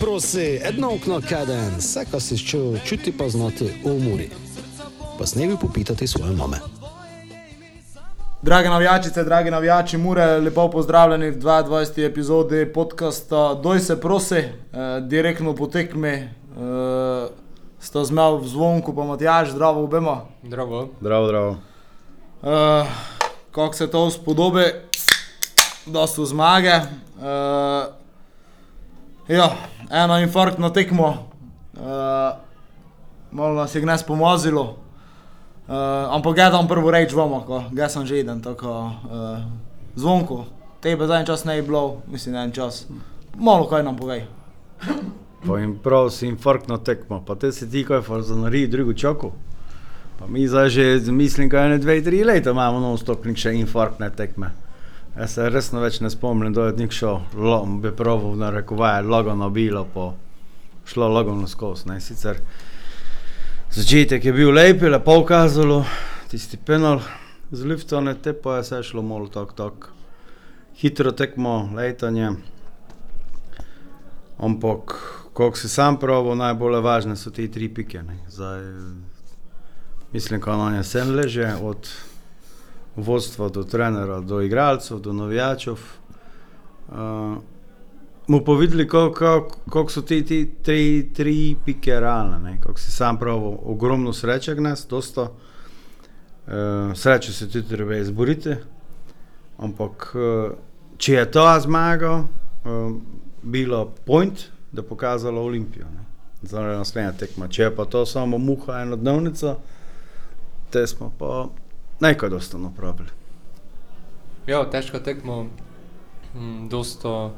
Prosi, edno okno kaden, vse, kar si čutil, čuti pa znati v muri. Pa snevi popitati svoje mame. Drage navijačice, dragi navijači, mure, lepo pozdravljeni v 22. epizodi podcasta Doj se prosi, eh, direktno potekme, eh, sta zmel v zvonku, pa Matjaž, zdravo obema. Zdravo. Zdravo, zdravo. Eh, kako se to spodobi, dosta zmage. Eh, ja, eno infarktno tekmo, eh, malo nas je gnes pomazilo. Uh, ampak tam prvo reč ko ga sem že jeden, tako uh, zvonko. Tebe za en čas ne je bilo, mislim, en čas. Malo kaj nam povej. Pa jim prav si infarktno tekmo, pa te si ti kaj farzonari drugo čoko. Pa mi zdaj že mislim, kaj ne dve, tri leta imamo non stop nek še infarktne tekme. Jaz se resno več ne spomnim, da je nek šel, lom, bi proval na rekovaje, lagano bilo, pa šlo lagano skozi, ne, sicer začetek je bil lep, lepo ukazalo, tisti penal z liftone, te pa je se šlo malo tak, tak. Hitro tekmo, letanje. Ampak, kako si sam pravi, najbolj važne so te tri pike. Ne. Zdaj, mislim, da na nje sem leže, od vodstva do trenera, do igralcev, do navijačev. Uh, mu pa videli, kako so te ti tri, tri pike realne. Kako si sam pravi, ogromno sreče gnes, dosta. Uh, sreče se tudi treba izboriti. Ampak, uh, če je to zmaga, uh, bilo point, da je pokazalo Olimpijo. Zdaj, naslednja tekma. Če je pa to samo muha, ena dnevnica, te smo pa nekaj dosta napravili. Ja, težko tekmo, mm, dosta,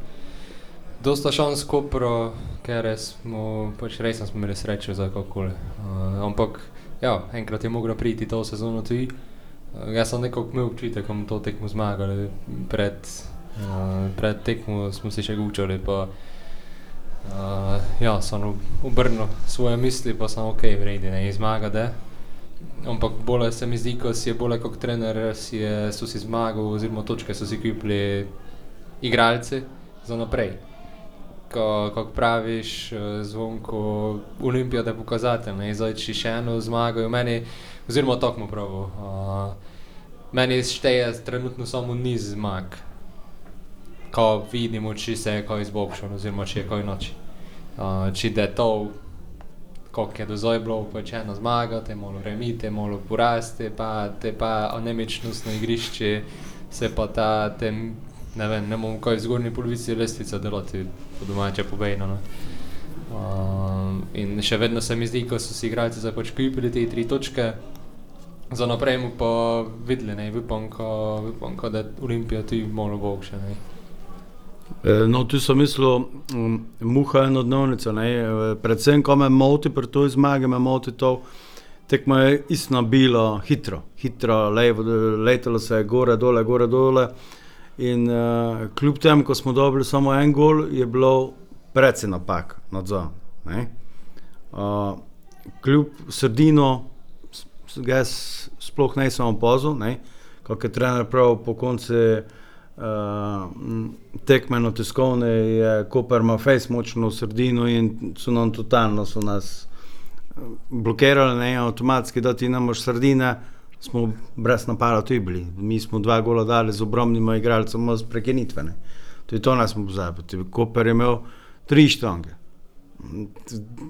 dosta šans kopro, ker smo, pač res smo imeli srečo za kakokoli. Uh, ampak, ja, enkrat je moglo priti to sezono tudi. Uh, jaz sem nekako imel občutek, ko smo to tekmo zmagali. Pred, uh, pred tekmo smo se še učili, pa uh, ja, sem obrnil svoje misli, pa sem ok, vredi, ne zmaga, da. Ampak bolje se mi zdi, ko si je bolje kot trener, si je, so si zmagal, oziroma točke so si kupili igralci za naprej. Ko, ko praviš, zvonko Olimpija, da je pokazatelj, ne zdaj če še eno zmagajo, meni, oziroma tako mu pravi. Uh, meni šteje trenutno samo niz zmag, ko vidimo, če se je kaj izboljšalo, oziroma če je kaj noči. Uh, če je to koliko je do zdaj bilo, ena zmaga, te malo remite, malo poraste, pa te pa anemičnostno igrišče, se pa ta, te, ne vem, ne bomo kaj zgornji polovici lestvice delati, po domače povejno. No. Um, in še vedno se mi zdi, ko so si igralci zdaj pač kupili te tri točke, za naprej mu pa videli, ne, upam, da je Olimpija tudi malo boljša. No, tu sem mislil, um, muha je enodnevnica. Predvsem, ko me moti pri toj zmagi, me moti to, tekmo je isto bilo hitro, hitro, levo, letelo se je gore, dole, gore, dole. In uh, kljub temu, ko smo dobili samo en gol, je bilo precej napak nadzor. Uh, kljub sredino, jaz sploh ne sem opozoril, kako je trener prav po koncu. Uh, tekmeno tiskovne je Koper face močno v sredino in so nam totalno so nas eh, blokirali, ne avtomatski, da ti ne moš sredine, smo brez napada tudi bili. Mi smo dva gola dali z obromnima igralcema z prekenitvene. To je to nas smo pozabili. Koper je imel tri štange.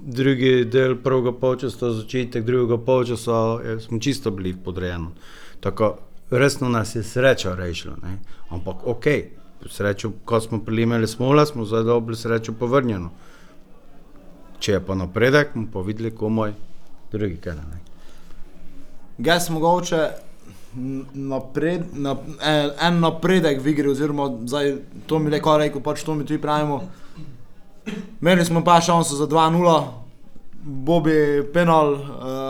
Drugi del prvega polčasa, začetek drugega polčasa, smo čisto bili podrejeni. Tako resno nas je sreča rešila. Ne? Ampak ok, srečo, ko smo prilimali smola, smo zdaj dobili srečo povrnjeno. Če je pa napredek, bomo pa videli, ko moj drugi kanal. Gas mogoče napred, na, en, napredek v igri, oziroma zdaj, to mi le kaj rekel, pač to mi tudi pravimo. Imeli smo pa šanso za 2-0, Bobi penal. Uh,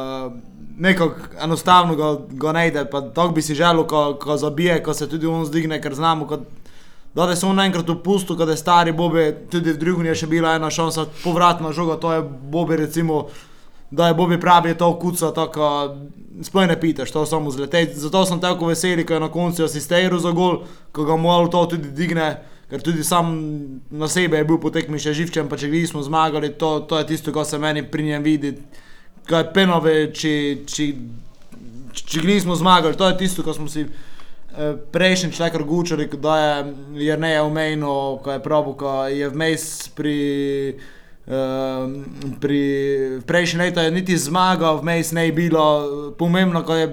nekako enostavno ga, ga najde. Tako bi si želel, ko, ko zabije, ko se tudi on zdigne, ker znamo. Ko, da se on enkrat opustil, da je stari Bobi, tudi v drugem je še bila ena šansa, povratna žoga, to je Bobi, recimo, da je Bobi pravi, to kuca, tako sploh ne pitaš, to samo zletej. Zato sem tako vesel, ko je na koncu asistiral za gol, ko ga malo to tudi digne, ker tudi sam na sebi je bil po tekmi še živčen, pa če gli smo zmagali, to, to je tisto, kar se meni pri njem vidi. Kaj penove, če, če, če gli smo zmagali, to je tisto, kar smo si eh, prejšnji človek argučali, da je Jrnej omejno, ko je probo, ko je vmes pri. Uh, pri prejšnjem letu je niti zmagal, vmes ne je bilo pomembno, ko je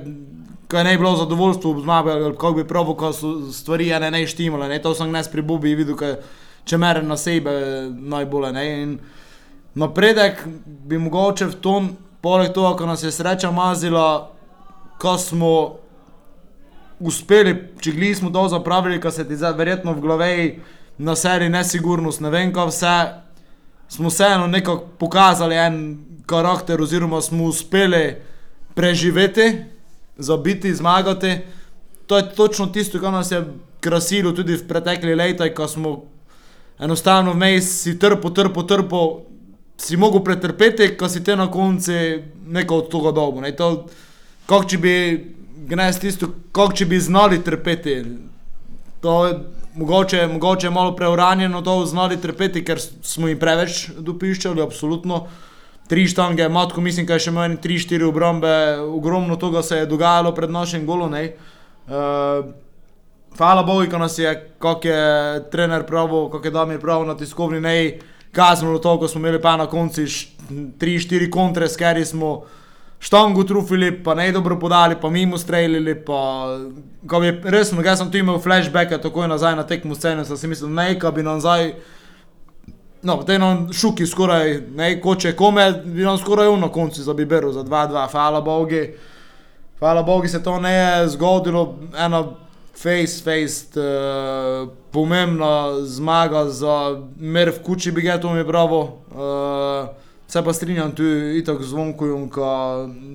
ko je ne bilo zadovoljstvo, zmagal, kako bi pravi, ko so stvari ene ne štimale. Ne? To sem jaz pri Bubi videl, kaj, če mere na sebe najbolje. Ne? Napredek bi mogoče v tom, poleg tega, ko nas je sreča mazila, ko smo uspeli, če gli smo to zapravili, ko se ti zdaj verjetno v glavi na seriji nesigurnost, ne vem, kaj vse. Smo vseeno nekako pokazali en karakter, oziroma smo uspeli preživeti, zabiti, zmagati. To je točno tisto, kar nas je krasilo tudi v preteklih letih, ko smo enostavno vmes si trpo, trpo, trpo, si mogel pretrpeti, ko si te na koncu nekaj od tega dobu. Ne? To, kako če bi, gnes tisto, kako če bi znali trpeti. To je mogoče, mogoče malo preuranjeno, to znali trpeti, ker smo jim preveč dopiščali, absolutno tri štange, matko, mislim, da je še imel tri, štiri obrombe, ogromno tega se je dogajalo pred našim golom. Uh, hvala Bogu, ko nas je, kako je trener pravil, kako je Damir pravil na tiskovni neji, kaznilo to, ko smo imeli pa na tri, štiri kontre, skeri smo. Štango trufili, pa ne dobro podali, pa mimo streljili. Pa, resno, jaz sem tu imel flashback, tako je nazaj na tekmo scene, sem si mislil, nekaj bi nazaj no, te nam šuki skoraj, ne, koče kome, bi nam skoraj na koncu za Biberu, za 2-2, hvala Bogi. Hvala Bogi se to ne je zgodilo, ena face, face, uh, pomembna zmaga za mer v kuči, bi ga to mi bravo. Uh, se pa strinjam tu itak zvonkujem,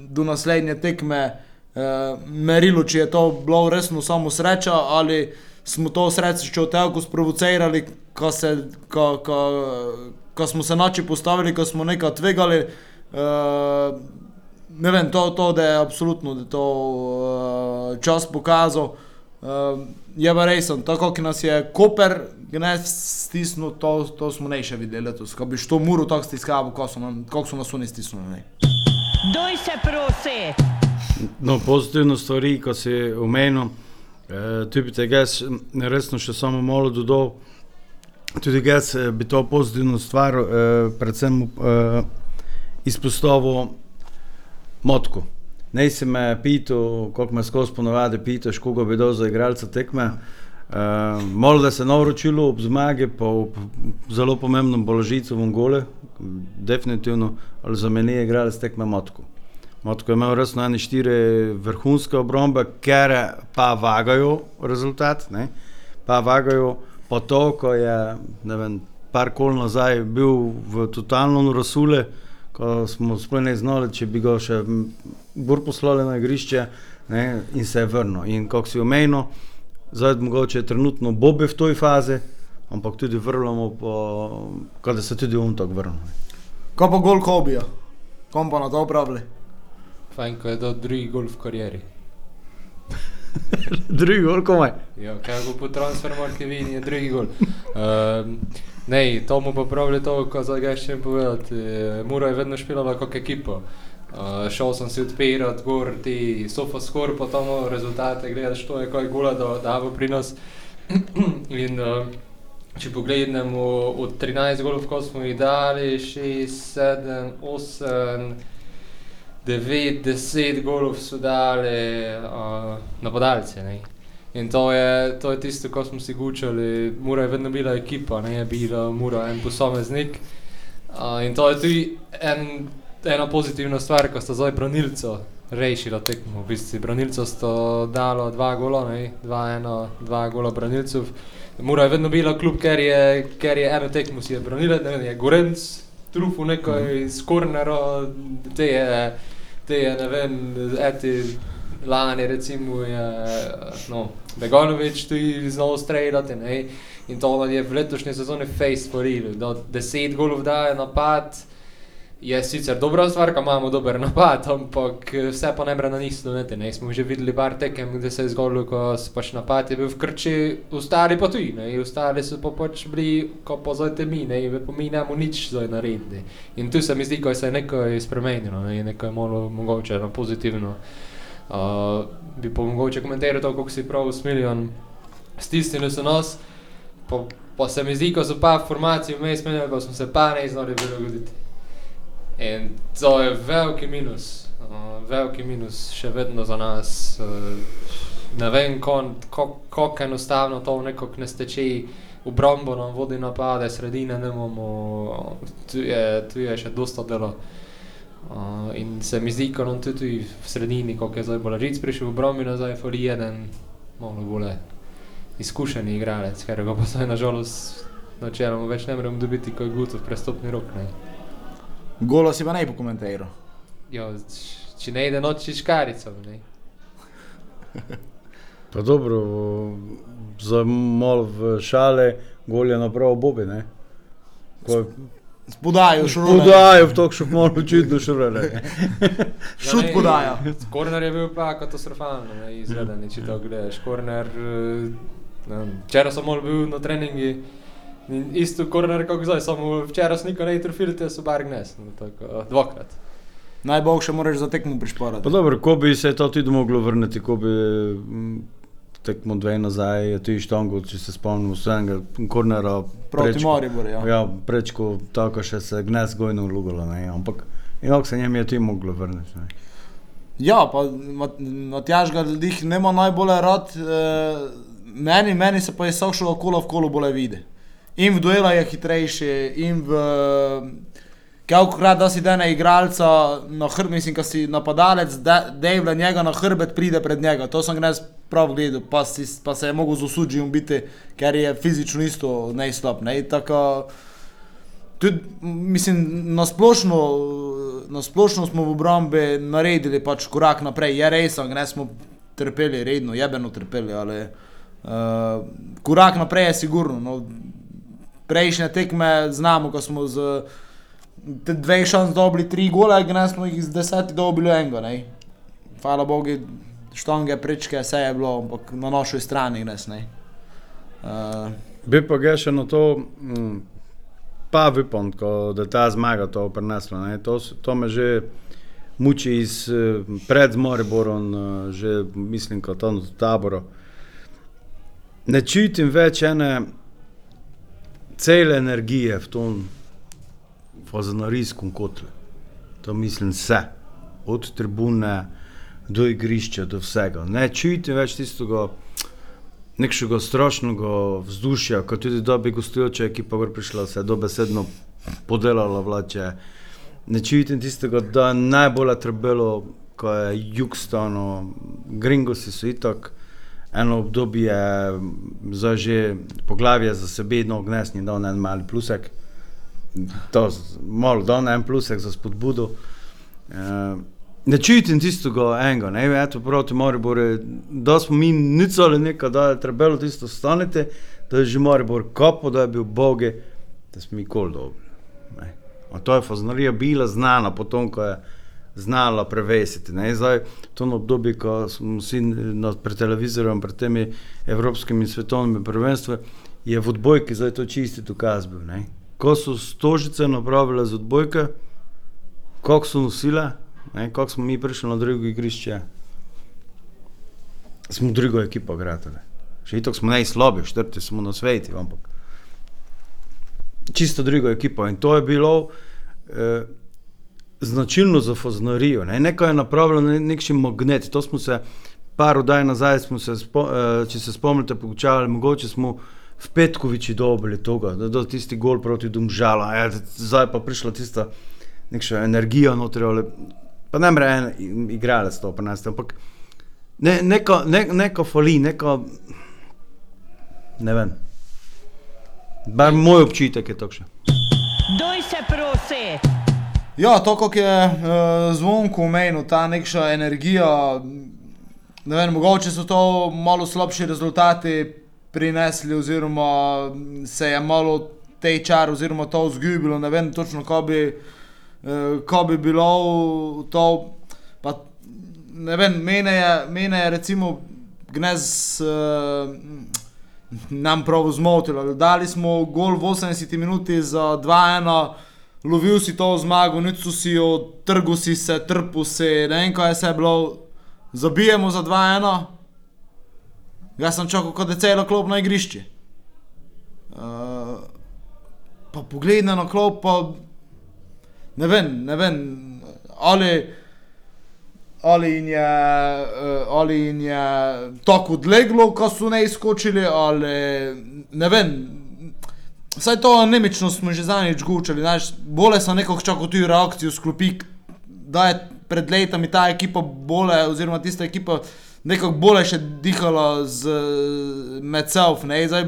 do naslednje tekme uh, merilo, če je to bilo resno samo sreča ali smo to srečo telku sprovocirali, ko, se, ko, ko, ko smo se noči postavili, ko smo nekaj tvegali. Uh, ne vem, to, to da je absolutno da to uh, čas pokazal. Uh, je pa res, tako kot nas je Koper gnes stisnil, to, to smo ne še videli letos. Ko bi šlo muro tako stiskalo, kako so nas oni stisnili. Doj se prosi! No, pozitivno stvari, ko si omenil. Eh, tu bi te jaz resno še samo malo dodal. Tudi jaz eh, bi to pozitivno stvar, eh, predvsem izpostavil motko. Ne si me pital, koliko me skozi ponovadi pitaš, koga bi dal za igralca tekme. Uh, Malo da se je naročilo ob zmagi, pa v zelo pomembnem položaju v Angole, definitivno, ali za meni je igralec tekme motko. Motko je imel res na eni štiri vrhunske obrombe, ker pa vagajo rezultat, ne? pa vagajo po to, ko je vem, par kol nazaj bil v totalno rasule, ko smo sploh ne znali, če bi ga še bolj poslali na igrišče ne? in se je vrnil. In kako si omenil, zdaj mogoče je trenutno Bobe v toj fazi, ampak tudi vrlamo, da se tudi on tako vrne. Kaj pa gol hobija? Kom pa na to upravljali? Fajn, ko je to drugi gol v karieri. drugi gol, komaj. Ja, kaj bo po transfermarki vidi, je drugi gol. Um, ne, to mu pa pravi to, ko zdaj ga še povedati. Mura je vedno špilala kot ekipo. Uh, šel sem si odpirati gor ti sofa skor, pa tam rezultate gledaš, to je kaj gola da, davo pri nas. In uh, če pogledamo od 13 golov, ko smo jih dali, 6, 7, 8, 9, 10 golov so dali uh, napadalci. Ne? In to je, to je tisto, ko smo si gučali, mora je vedno bila ekipa, ne je bila mora en posameznik. Uh, in to je tudi en, ena pozitivna stvar, ko sta zdaj branilco rešila tekmo. V bistvu branilco sta dala dva gola, ne? dva ena, dva gola branilcev. Mora je vedno bila klub, ker je, ker je eno tekmo si je branila, ne vem, je Gorenc, trufu nekaj mm. iz kornera, te je te je, ne vem, eti lani, recimo, je, no, Begonovič tu znal streljati, ne, in to je v letošnji sezoni face for real, do deset golov daje napad, je sicer dobra stvar, da imamo dober napad, ampak eh, vse pa ne gre na isto. Ne, ne. Smo že videli bar tekem, kde se je zgodilo, ko se pač napad je bil v krči, ostali pa tudi, ne, in ostali so pa pač bili, ko pozajte mi, ne, in pa mi nemamo nič zdaj narediti. In tu se mi zdi, ko se je nekaj spremenilo, ne, nekaj malo mogoče na pozitivno. Uh, bi pa mogoče komentiral to, kako si prav usmiljen, stisnili so nos, pa, pa se mi zdi, ko so pa formacije vmes menjali, pa smo se pa ne znali prilagoditi. In to je veliki minus, uh, veliki minus še vedno za nas. Uh, ne vem, kako enostavno to nekako ne steče, obrombo nam vodi napade, sredine ne imamo, tu je, tu je še dosta delo. Uh, in se mi zdi, ko nam tudi v sredini, ko je zdaj bolj žic prišel v obrombi nazaj, foli jeden, malo bolj izkušen igralec, ker ga pa zdaj nažalost načeloma več ne morem dobiti, ko je gotov prestopni rok. Ne. Golo si pa ne pokomentiral. Jo, če ne ide noč škarico. Pa dobro, za malo v šale, golje napravo Bobi, ne? Ko Spodajo šurule. Podajo v tokšu malo očitno šurule. Šut podajo. Korner je bil pa katastrofalno, ne, izgleden, če to gledaš. Korner, eh, včeraj sem bil na treningi, in isto korner kot zdaj, samo včeraj sem nikoli ne trofil, te so bar gnes, no, tako, dvakrat. Najboljše moraš za tekmo prišporati. Pa dobro, ko bi se to tudi moglo vrniti, ko bi tekmo dve nazaj, je tu štongo, če se spomnimo vsega, kornera. Proti prečko. Mariboru, ja. Ja, prečko tako še se gnes gojno lugalo, ne, ampak inak se njem je tu moglo vrniti. Ne. Ja, pa Matjaž ga ljudi nema najbolj rad, eh, meni, meni se pa je vsak kolo v kolo bolje vidi. In v duela je hitrejši, in v... Kajkrat, da si dene igralca na hrbet, mislim, da si napadalec, Dejvla njega na hrbet pride pred njega. To sem gnes prav gledal, pa, si, pa se je mogel z osuđim biti, ker je fizično isto najslab. Ne? Tako, tudi, mislim, na splošno, na splošno smo v obrambi naredili pač korak naprej. Je res, da smo trpeli, redno, jebeno trpeli, ali uh, korak naprej je sigurno. No, prejšnje tekme znamo, ko smo z te dve šans dobili tri gole, gnes smo jih z desetih dobili enega. Ne? Hvala Bogu, štonge, prečke, vse je bilo, ampak na našoj strani gnes. Ne? Uh, Bi pa ga še na to, mm, pa vipom, da ta zmaga to prenesla. ne. To, to me že muči iz eh, pred Moriborom, eh, že mislim, kot tam v taboru. Ne čutim več ene cele energije v tom fazanarijskem kotlu. To mislim vse, od tribune do igrišča, do vsega. Ne čutim več tistega nekšega strašnega vzdušja, kot tudi da bi gostujoča ekipa gor prišla, se je dobesedno podelala vlače. Ne čutim tistega, da je najbolj trebelo, ko je jug stano, gringosi so itak. Eno obdobje, zdaj že poglavje za sebe, no, gnesni, da en mali plusek, to malo, da en plusek za spodbudo. Eh, Ne čutim tistega enega, ne vem, eto proti Mariboru, da smo mi nicali nekaj, da je trebalo tisto staniti, da je že Maribor kapo, da je bil boge, da smo mi kol dobri. ne. A to je faznarija bila znana, potem ko je znala prevesiti. Ne. Zdaj, to na obdobje, ko smo vsi na, pred televizorjem, pred temi evropskimi in svetovnimi prvenstvi, je v odbojki zdaj to čisti dokaz bil. Ne. Ko so stožice napravile z odbojke, koliko so nosile, ne, kako smo mi prišli na drugo igrišče, smo drugo ekipo gradili. Še itok smo najslabši, četrti smo na svetu, ampak čisto drugo ekipo. In to je bilo eh, značilno za Foznorijo. Ne. Nekaj je napravljeno, ne, nekšen magnet. To smo se par oddaj nazaj, se, spo, eh, če se spomnite, pogučavali, mogoče smo v Petkoviči dobili toga, da je tisti gol proti Domžala, ja, zdaj pa prišla tista nekša energija noter, ali pa ne more en igralec to prenesti, ampak ne, neko, ne, neko fali, neko, ne vem. Bar moj občutek je takšen. Doj se prosi! Ja, to, kot je uh, zvonko omenil, ta nekša energija. Ne vem, mogoče so to malo slabši rezultati prinesli, oziroma se je malo tej čar, oziroma to izgubilo. Ne vem točno, kako bi uh, ko bi bilo to. Pa, ne vem, mene je, mene je recimo gnez. Uh, Nam prav zmotilo. Dali smo gol v 80 minuti za 2-1, lovil si to zmago, nič si jo, trgu si se, trpu si, ne vem, kaj je se bilo, zabijemo za 2-1. Jaz sem čakal, kot da je celo klop na igrišču. Uh, pa pogled na klop, pa ne vem, ne vem, ali, ali jim je, uh, ali je tako odleglo, ko so ne izkočili, ali ne vem. Vsaj to anemično smo že zadnjič gučali, znaš, bolje sem nekako čakal tu reakcijo sklopi, da je pred letami ta ekipa bolje, oziroma tista ekipa nekako bolje še dihala z medself, ne, zdaj,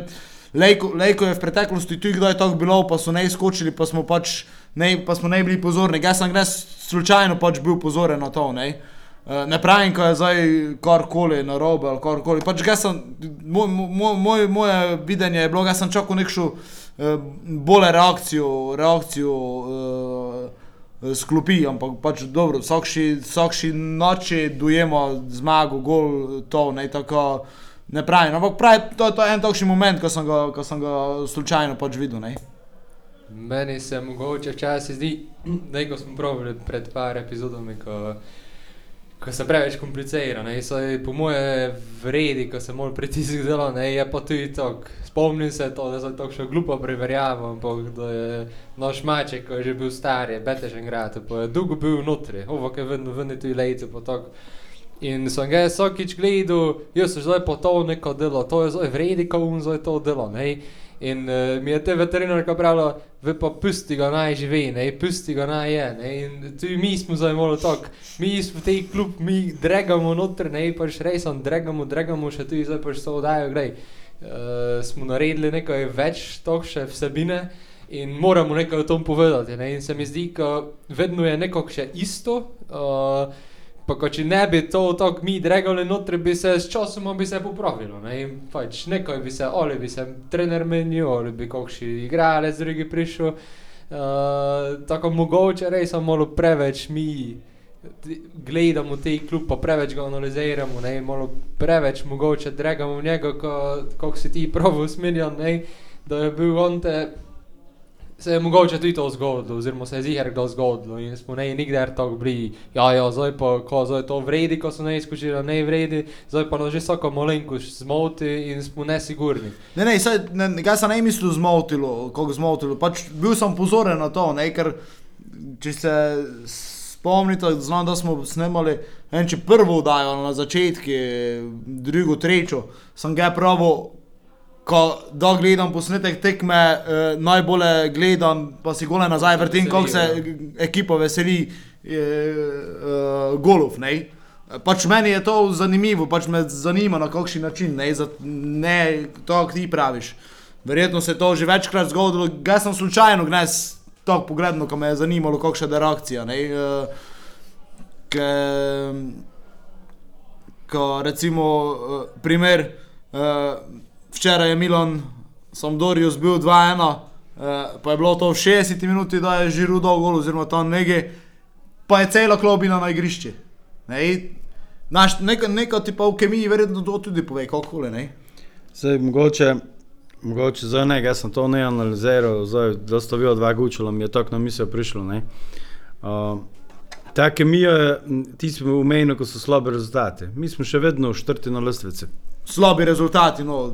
Lejko, Lejko je v preteklosti tudi kdaj tako bilo, pa so ne izkočili, pa smo pač ne, pa smo ne bili pozorni. Jaz sem res slučajno pač bil pozoren na to, ne. Eh, Ne pravim, ko je zdaj karkoli na robe ali karkoli. Pač sem, moj, moj, moj, moje videnje je bilo, da sem čakal nekšo bolje reakcijo, reakcijo eh, sklopi, ampak pač dobro, vsakši, vsakši noči dojemo zmago, gol, to ne tako. Ne pravim, ampak pravi, to, to je en takšen moment, ko sem ga, ko sem ga slučajno pač videl. Ne? Meni se mogoče včasih zdi, da ko smo pravili pred par epizodami, ko, ko se preveč komplicira, ne, so po moje vredi, ko se mora pritisk delo, ne, je pa tudi tako. Spomnim se to, da sem tako še glupo preverjal, ampak da je naš maček, ko je že bil star, je betežen grad, pa je dolgo bil notri, ovo, ki je vedno ven tu lejce, pa tako. In sem ga vsakič gledal, jaz sem zdaj pa to neko delo, to je zdaj vredi, ko um zdaj to delo, ne. In uh, mi je te veterinarka pravila, vi pa pusti ga naj živi, ne, pusti ga naj je, ne. In tudi mi smo zdaj malo tako, mi smo v tej klub, mi dregamo noter, ne, pač resno dregamo, dregamo še tudi zdaj pač to oddajo, glej. Uh, smo naredili nekaj več tokše vsebine in moramo nekaj o tom povedati, ne. In se mi zdi, ko vedno je nekako še isto, uh, Pa ko če ne bi to tako mi dregali noter, bi se s časom bi se popravilo, ne, in pač nekaj bi se, ali bi se trener menil, ali bi kakšni igralec drugi prišel, uh, tako mogoče res malo preveč mi gledamo te klub, pa preveč ga analiziramo, ne, malo preveč mogoče dregamo v njega, ko, kako si ti prav usmerjan, ne, da je bil on te se je mogoče tudi to zgodilo, oziroma se je ziger kdo zgodilo in smo ne nikdar tako bili, ja, ja, zdaj pa, ko zdaj to vredi, ko so ne izkušili, ne vredi, zdaj pa nas že vsako malenkost zmoti in smo nesigurni. Ne, ne, saj, ne, ne, jaz sem ne mislil zmotilo, kako zmotilo. Pač bil sem pozoren na to, ne, ker če se spomnite, znam, da smo snemali, ne vem, če prvo vdajo na začetku, drugo, trečo, sem ga pravo, ko da gledam posnetek tekme, eh, najbolje gledam, pa si gole nazaj vrtim, kako se ekipa veseli eh, eh, golov, ne. Pač meni je to zanimivo, pač me zanima na kakšen način, ne, za, ne to, kar ti praviš. Verjetno se je to že večkrat zgodilo, jaz sem slučajno gnes tako pogledno, ko me je zanimalo, kakšna je reakcija. Ne, uh, ke, ko recimo uh, primer, uh, včeraj je Milan Sampdorius bil 2-1, uh, pa je bilo to v 60 minuti, da je žiru dol gol, oziroma tam nekaj, pa je cela klobina na igrišču. Ne, Naš, neka, neka ti pa v kemiji verjetno to tudi pove, kako ne? Zdaj, mogoče, mogoče za nekaj, jaz sem to ne analiziral, zdaj, da sta vi dva gučila, mi je tako na misel prišlo. Ne? Uh, ta kemija, m, ti smo umejni, ko so slabi rezultati. Mi smo še vedno v štrti na lestvici. Slabi rezultati, no,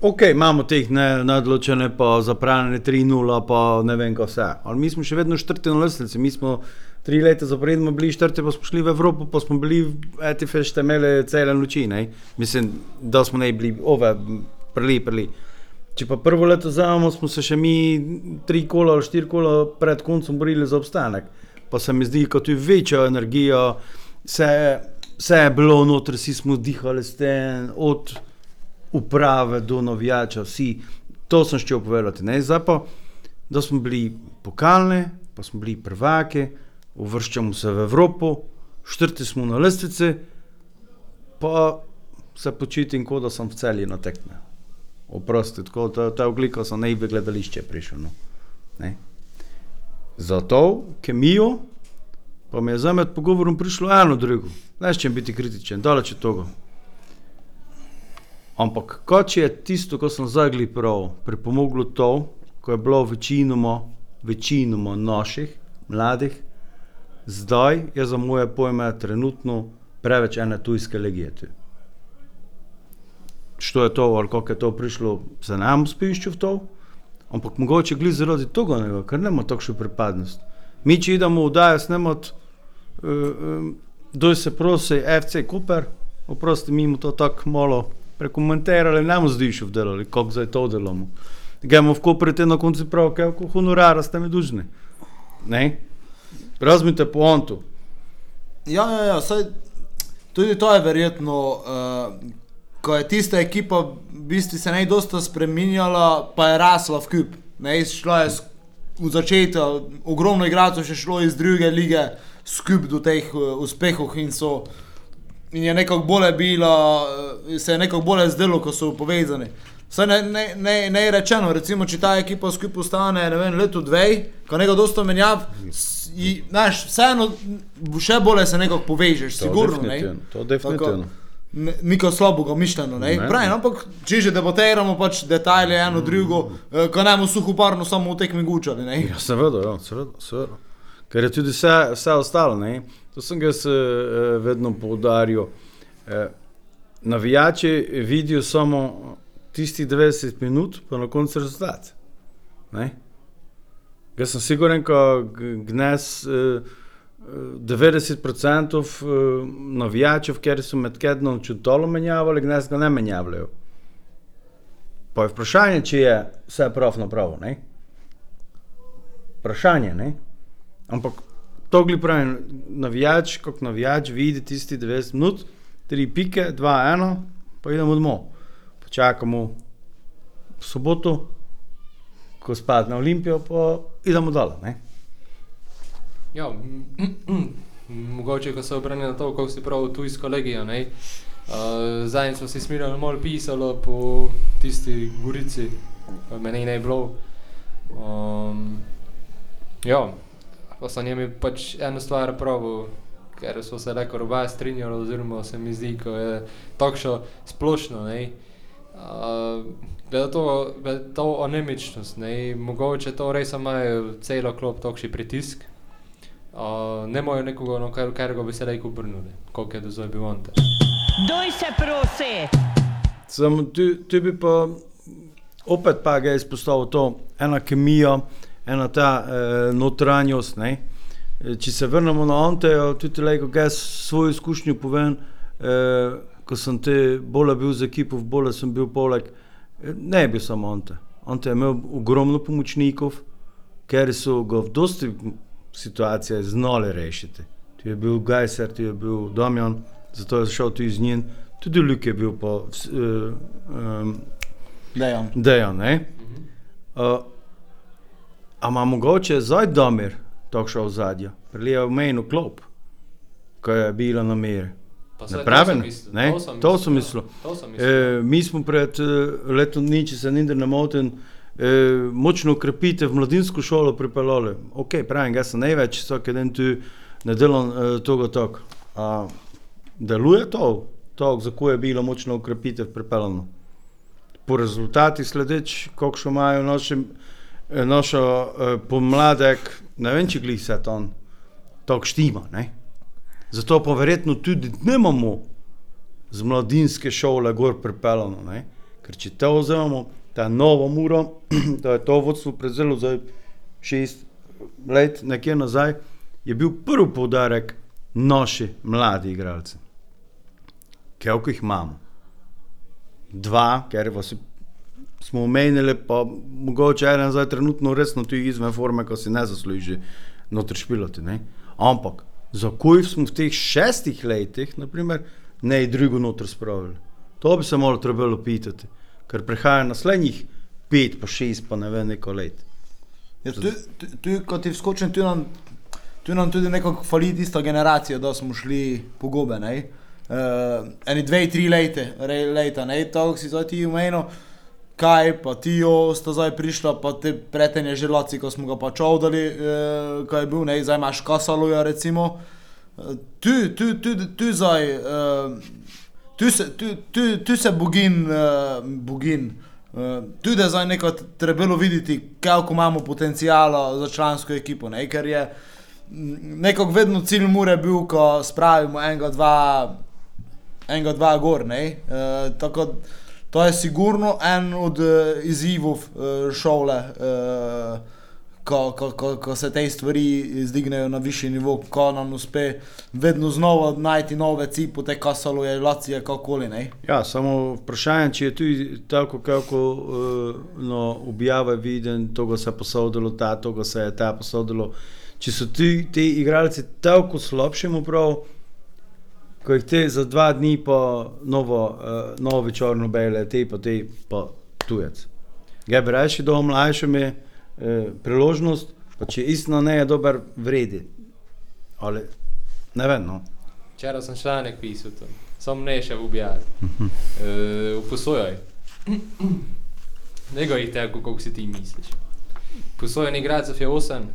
Ok, imamo teh ne- neodločene, pa zapravljene 3-0, pa ne vem, kaj vse. Ali mi smo še vedno štrti na lestvici, mi smo tri leta zaporedno bili štrti, pa smo šli v Evropo, pa smo bili v ETFŠ, ste imeli cele noči, ne? Mislim, da smo ne bili ove, prli, prli. Če pa prvo leto vzamemo, smo se še mi tri kola ali štiri kola pred koncem borili za obstanek. Pa se mi zdi, kot je večjo energijo, vse, vse je bilo noter, vsi smo dihali s tem, od uprave do navijača, vsi. To sem šel povedati. Ne? Zdaj pa, da smo bili pokalni, pa smo bili prvaki, uvrščamo se v Evropo, štrti smo na lestvici, pa se počutim, kot da sem v celi na tekme. Oprosti, tako da ta oglika sem ne bi gledališče prišel. No. Ne. za to kemijo, pa mi je za med pogovorom prišlo eno drugo. Ne čem biti kritičen, daleč od tega. Ampak, kot je tisto, ko sem zagli prav, pripomoglo to, ko je bilo večinoma, večinoma naših, mladih, zdaj je za moje pojme trenutno preveč ene tujske legije. tu. Što je to, ali kako je to prišlo, ne bom spiščil v to, ampak mogoče gli zaradi tega, ne, ker nema takšno pripadnost. Mi, če idemo v Dajo snemati, uh, um, doj se prosi FC Cooper, oprosti, mi mu to tako malo prekomentirali, ne bomo zdišel v delo, kako zdaj to delamo. Gremo v Koper, te na koncu prav, kako honorara ste mi dužni. Ne? Razmite po ontu. Ja, ja, ja saj, tudi to je verjetno, uh, ko je tista ekipa v bistvu se najdosta spremenjala, pa je rasla v kup. Ne, šla je v začetku, ogromno igralcev še šlo iz druge lige skup do teh uh, uspehov in so. In je nekako bolje bilo, eh, se je nekako bolje zdelo, ko so povezani. Saj ne, ne, ne, ne je rečeno, recimo, če ta ekipa skupaj ostane, ne vem, leto dve, ko nekaj dosta menjav, znaš, vseeno še bolje se nekako povežeš, sigurno. Ne? definitivno, to definitivno. Ne- Niko slabega mišljeno, ne? Ne. Pravi, ampak če že debatiramo pač detajle eno drugo, eh, ko ne bomo suhoparno samo v tekmi gučali, ne? Ja, seveda, ja, seveda, seveda. Ker je tudi vse, vse ostalo. Ne? To sem jaz eh, vedno poudaril. Eh, navijači vidijo samo tistih 90 minut, pa na koncu rezultat. Ne? Jaz sem siguren, ko G- Gnes eh, eh, 90% eh, navijačev, ker so med kednom čutolo menjavali, Gnes ga ne menjavljajo. Pa je vprašanje, če je vse prav napravo. Ne? Vprašanje, ne? Ampak to gli pravi, navijač, kot navijač, vidi tisti 90 minut, 3 pike, 2, 1, pa idemo domov. Počakamo soboto, ko spadne na Olimpijo, pa idemo dol. Ja, mogoče, ko se obrne na to, kako si prav tujsko legijo. ne. Uh, Zadnjič smo si smirali malo pisalo po tisti gorici, meni ne je bilo. Um, ja, pa sem jim pač eno stvar pravil, ker so se reko oba strinjali, oziroma se mi zdi, ko je takšno splošno. Ne. Uh, glede to, glede to anemičnost, ne, mogoče to res imajo celo klop takšni pritisk. Uh, ne imajo nekoga, na kar, kar bi se lahko obrnili, koliko je do zdaj bil on. Doj se prosi! Samo tu, tu bi pa opet pa ga izpostavil to, ena kemija, ena ta eh, notranjost. Ne? Eh, Če se vrnemo na Ante, tudi lejko, jaz svojo izkušnjo povem, eh, ko sem te bolj bil z ekipo, bolj sem bil poleg, eh, ne je bil samo Ante. Ante je imel ogromno pomočnikov, ker so ga v dosti situacijah znali rešiti. Tu je bil Gajser, tu je bil Damjan, zato je šel tudi z njim, tudi Ljuk je bil pa vs- eh, um, Dejan. Dejan. ne. Uh, a ima mogoče zdaj Damir takšno ozadje, prelija v mejno klop, ko je bila na meri. Ne? To sem mislil. To sem mislil. E, mi smo pred e, letom dni, če se nikdar ne motim, e, močno ukrepite v mladinsko šolo pripeljali. Ok, pravim, jaz sem največ, vsak dan tu ne delam e, tega tako. Deluje to, to, za ko je bilo močno ukrepitev pripeljano? Po rezultatih sledeč, koliko imajo naši, e, našo e, pomladek, ne vem, če glih se to tako štima. Ne? Zato pa verjetno tudi ne imamo z mladinske šole gor pripeljano. Ne? Ker če to vzamemo, ta nova mura, da je to vodstvo prezelo za šest let, nekje nazaj, je bil prvi poudarek naši mladi igralci. Koliko jih imamo? Dva, ker vas smo omenili, pa mogoče en zdaj trenutno resno tudi izven forme, ko si ne zasluži notri špilati. Ne? Ampak zakaj smo v teh šestih letih, naprimer, ne drugo noter spravili? To bi se moralo trebalo pitati, ker prihaja naslednjih pet, pa šest, pa ne vem, neko let. Ja, tu, tu, tu, ko ti vskočim, tu nam, tu nam tudi nekako fali tista generacija, da smo šli po gobe. Uh, eni dve, tri leta, re- leta, ne, to si zdaj ti umenil. kaj, pa Tijo sta zdaj prišla, pa te pretenje želaci, ko smo ga pač ovdali, eh, ko je bil, ne, zdaj imaš Kasaluja recimo. Eh, Tu, tu, tu, tu zdaj, eh, tu se, tu, tu, tu se bogin, eh, bogin. Uh, tudi zdaj neko trebalo videti, kako imamo potencijala za člansko ekipo. Ne? Ker je mm, nekako vedno cilj mure bil, ko spravimo enega, dva, enega, dva gor. Uh, tako, to je sigurno en od uh, izzivov uh, šole, uh, ko, ko, ko, ko se te stvari zdignejo na višji nivo, ko nam uspe vedno znova najti nove cipe, te kasalo je lacije, kakoli. Ne? Ja, samo vprašanje, če je tudi tako, kako uh, no, objava je viden, to se je posodilo, ta, to se je ta posodilo. Če so ti, ti igralci tako slabši, prav, ko jih te za dva dni po novo, uh, novo črno bele, te pa te pa tujec. Bi reči, da mlajšim je eh, priložnost, pa če istino ne je dober, vredi. Ali ne vem. No. Včeraj sem članek pisal, to. sem ne še objavil. Uh, Posojaj. Ne goj tako, kako si ti misliš. Posojaj igralcev je 8.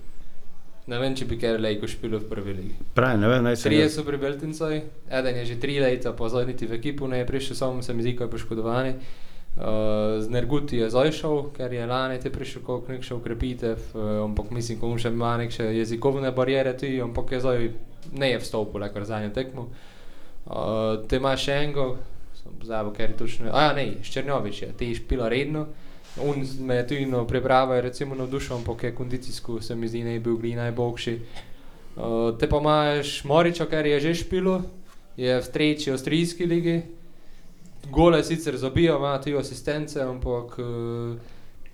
Ne vem, če bi kar lejko špilo v prvi ligi. Pravi, ne vem, naj se. Trije so pri Beltincoj, eden je že tri leta, pa zdaj niti v ekipu ne je prišel, samo se mi zdi, ko je poškodovan. Uh, z Nerguti je zašel, ker je lani te prišel kot nek še ukrepitev, uh, ampak mislim, ko mu še ima neke jezikovne barijere, ti, ampak je zdaj ne je vstopil, kar zadnjo tekmo. Uh, te imaš še enega, sem pozabil, ker je točno, a ja, ne, Ščernjovič je, ti špila redno. On me je tudi no, priprava, recimo navdušen, ampak je kondicijsko, se mi zdi, ne je bil gli najboljši. Uh, te pa imaš Moriča, ker je že špilo, je v tretji avstrijski ligi. Gole sicer zabijo, ima tudi asistence, ampak uh,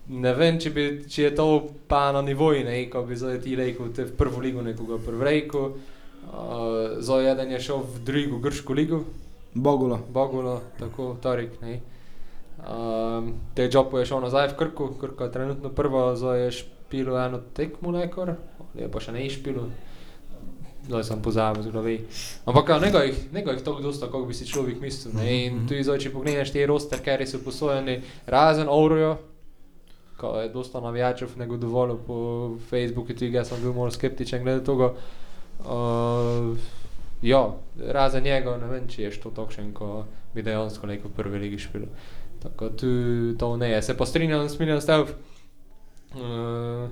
ne vem, če, bi, če je to pa na nivoju, ne, ko bi zdaj ti rekel, te v prvo ligo nekoga prvrejko. Uh, zdaj jeden je šel v drugo grško ligo, Bogula. Bogulo, tako Torik, ne. Um, te Džopo je šel nazaj v Krku, Krka je trenutno prva, zdaj je špilo eno tekmo nekor, je pa še ne špilo. Zdaj sem pozabil z glavi. Ampak nekaj jih, nekaj jih tako dosta, kako bi si človek mislil. Ne? In tudi zdaj, če pogledaš te roster, ker so posojeni razen Ovrojo, ko je dosta navijačev negodovolil po Facebooku, tudi jaz sem bil malo skeptičen glede tega. Uh, ja, razen njega, ne vem, če je to takšen, ko bi dejansko neko prvi ligi špil. Tako tu to ne je. Se pa strinjam s Miljan Stav. Uh,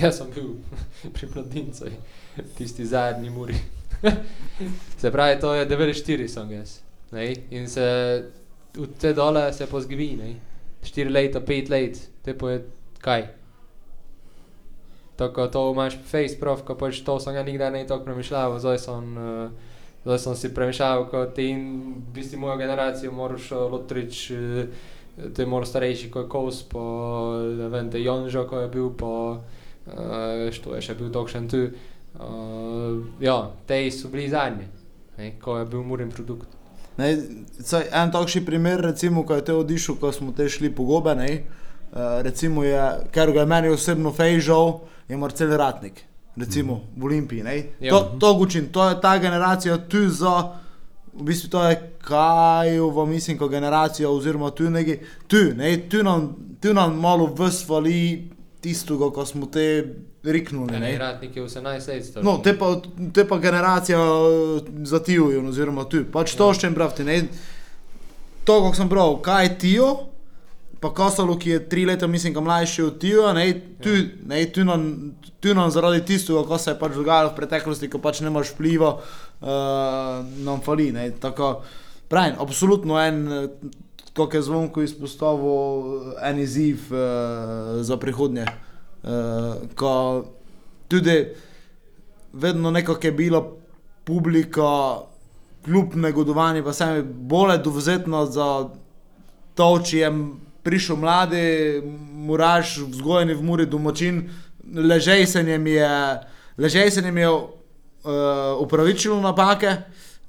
jaz sem bil pri mladincih, tisti zadnji muri. se pravi, to je 94 sem jaz. Ne? In se v te dole se pozgivi, ne? 4 leta, 5 let, te pa je kaj. Tako to imaš face prof, ko pač to sem ja nikdar ne tako premišljal, zdaj sem, uh, zdaj sem si premišljal, ko ti in v bistvu mojo generacijo moraš uh, lotrič, uh, te moraš starejši kot Kos, pa ne vem, te Jonžo, ko je bil, pa uh, što je še bil dokšen tu. Uh, ja, te so bili zadnji, ne, ko je bil muren produkt. Ne, saj, en takšen primer, recimo, ko je te odišel, ko smo te šli po gobe, ne, uh, recimo je, ker ga je meni osebno fejžal, je Marcel Ratnik, recimo mm. v Olimpiji. Ne. Ja. To, to gučim, to je ta generacija tu za, v bistvu to je Kajovo, mislim, ko generacija, oziroma tu neki, tu, ne, tu nam, tu nam malo vsvali tistega, ko smo te riknuli. Ne, Ne. ratnik je 18 let star. No, te pa, te pa generacija eh, za Tijo, oziroma tu. Pač to Ja. še en pravti. Ne? To, kako sem bral, kaj je Tijo, pa Kosalo, ki je tri leta, mislim, mlajši od Tijo, ne, tu, Ja. ne, tu, nam, tu nam zaradi tistega, ko se je pač dogajalo v preteklosti, ko pač nemaš vpliva, uh, nam fali. Ne, tako, pravim, absolutno en, eh, kot je zvonko izpostavil, en izziv uh, za prihodnje. Uh, ko tudi vedno nekako je bila publika, kljub negodovanju, pa se mi bolj dovzetno za to, če je prišel mladi, muraž, vzgojeni v Muri domačin, ležejsenjem je, ležejsenjem je uh, upravičilo napake.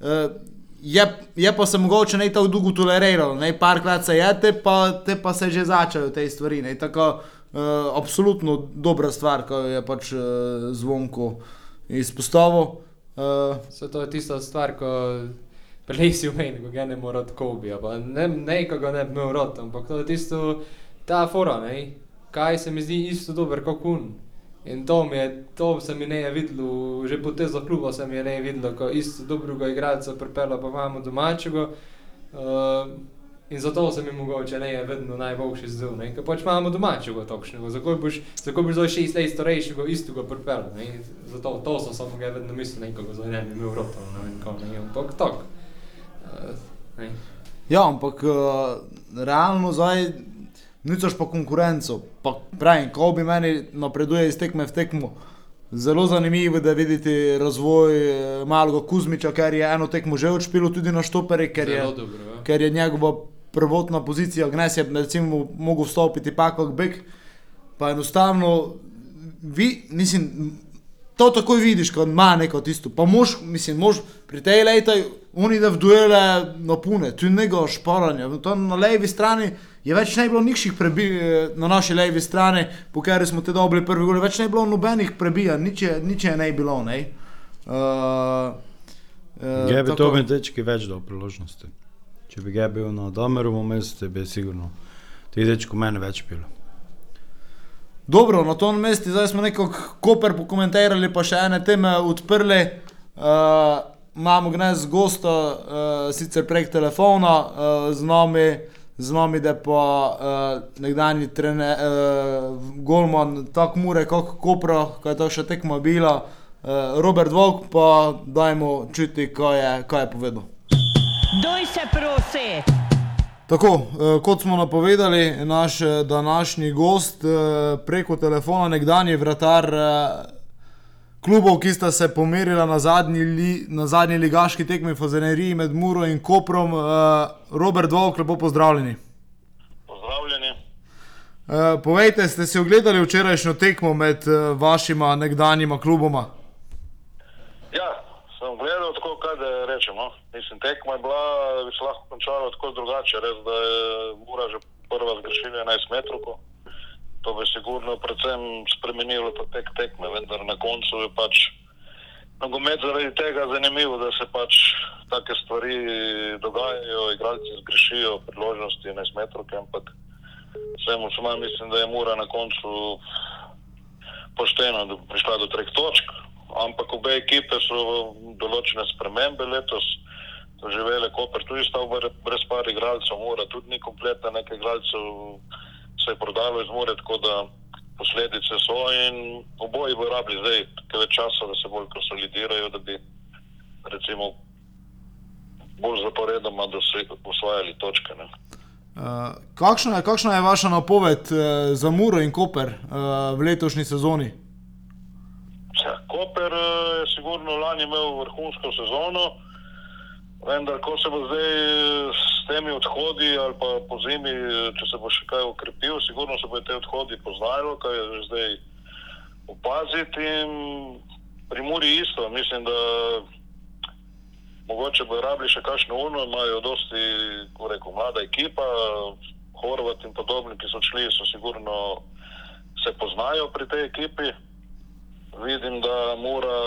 Uh, Je, je pa se mogoče ne tako dolgo toleriralo, ne parkrat se je, te pa, te pa se že začajo te stvari. Ne, tako, uh, absolutno dobra stvar, ko je pač uh, zvonko izpostavil. Uh, Se to je tista stvar, ko prelesi v meni, ko ga ne mora od Kobe. Ne, ne, ko ga ne bi imel rot, ampak to je tisto, ta fora, ne, kaj se mi zdi isto dober kot kun. In to, je, to se mi ne je videlo, že po tezo kluba se mi je ne videlo, ko isto dobrega igralca pripela pa imamo domačega. Uh, in zato se mi mogoče ne je vedno najboljši zdel, ne, ker pač imamo domačega boš, zakaj boš zdaj šest let starejšega istega pripela, ne, zato to so samo ga vedno mislil, nekoga zdaj ne bi imel rota, ne vem, kako ne, ampak tak. Uh, ne. Ja, ampak uh, realno zdaj ničeš pa konkurenco. Pa pravim, ko bi meni napreduje iz tekme v tekmo. Zelo zanimivo je, da vidite razvoj eh, malega Kuzmiča, ker je eno tekmo že odšpilo tudi na štopere, ker je, dobro, ja. ker je njegova prvotna pozicija, gnes je recimo mogel vstopiti pa kot bek, pa enostavno vi, mislim, to takoj vidiš, ko ima neko tisto, pa mož, mislim, mož pri tej lejtaj, oni da v duele napune, tu je njegov šporanje, to na levi strani je več ne bilo nikših prebij na naši levi strani, po kateri smo te dobili prvi gol, več ne bilo nobenih prebijanj, nič je, nič je ne bilo, ne. Uh, uh, Je bi to med dečki več dal priložnosti. Če bi ga bil na Damerovu mestu, bi sigurno ti dečko mene več bilo. Dobro, na tom mestu zdaj smo nekako koper pokomentirali, pa še ene teme odprli. Uh, imamo gnes gosta, uh, sicer prek telefona, uh, z nami, z nami da pa uh, nekdanji trener, uh, Golman, tako mure, kot Kopra, kaj je to še tekmo bila. Uh, Robert Volk, pa dajmo čuti, kaj je, kaj je povedal. Doj se prosi. Tako, eh, kot smo napovedali, naš eh, današnji gost eh, preko telefona, nekdanji vratar eh, klubov, ki sta se pomerila na zadnji, li, na zadnji ligaški tekmi v Fazeneriji med Muro in Koprom. Eh, Robert Volk, lepo pozdravljeni. Pozdravljeni. Eh, povejte, ste si ogledali včerajšnjo tekmo med eh, vašima nekdanjima kluboma? Ja, sem gledal tako, kaj da rečemo. Mislim, tekma je bila, bi se lahko končala tako drugače. Res, da je Mura že prva zgrešila 11 metrov. To bi sigurno predvsem spremenilo pa tek tekme, vendar na koncu je pač nogomet zaradi tega zanimivo, da se pač take stvari dogajajo, igralci zgrešijo priložnosti 11 metrov, ampak vsemu šuma mislim, da je Mura na koncu pošteno do- prišla do treh točk, ampak obe ekipe so določene spremembe letos doživele, Koper tudi bre- brez par igralcev, Mura tudi ni kompletna, nekaj igralcev se je prodalo iz Mure, tako da posledice so in oboji bo rabili zdaj kaj več časa, da se bolj konsolidirajo, da bi recimo bolj zaporedoma osvajali točke. Ne. Uh, kakšna, je, kakšna je vaša napoved uh, za Muro in Koper uh, v letošnji sezoni? Ja, Koper eh, je sigurno lani imel vrhunsko sezono, vendar ko se bo zdaj eh, s temi odhodi ali pa po zimi, eh, če se bo še kaj ukrepil, sigurno se bo te odhodi poznalo, kaj je že zdaj opaziti. In pri Muri isto, mislim, da mogoče bo rabili še kakšno uno, imajo dosti, kako rekel, mlada ekipa, Horvat in podobni, ki so šli, so sigurno se poznajo pri tej ekipi vidim, da mora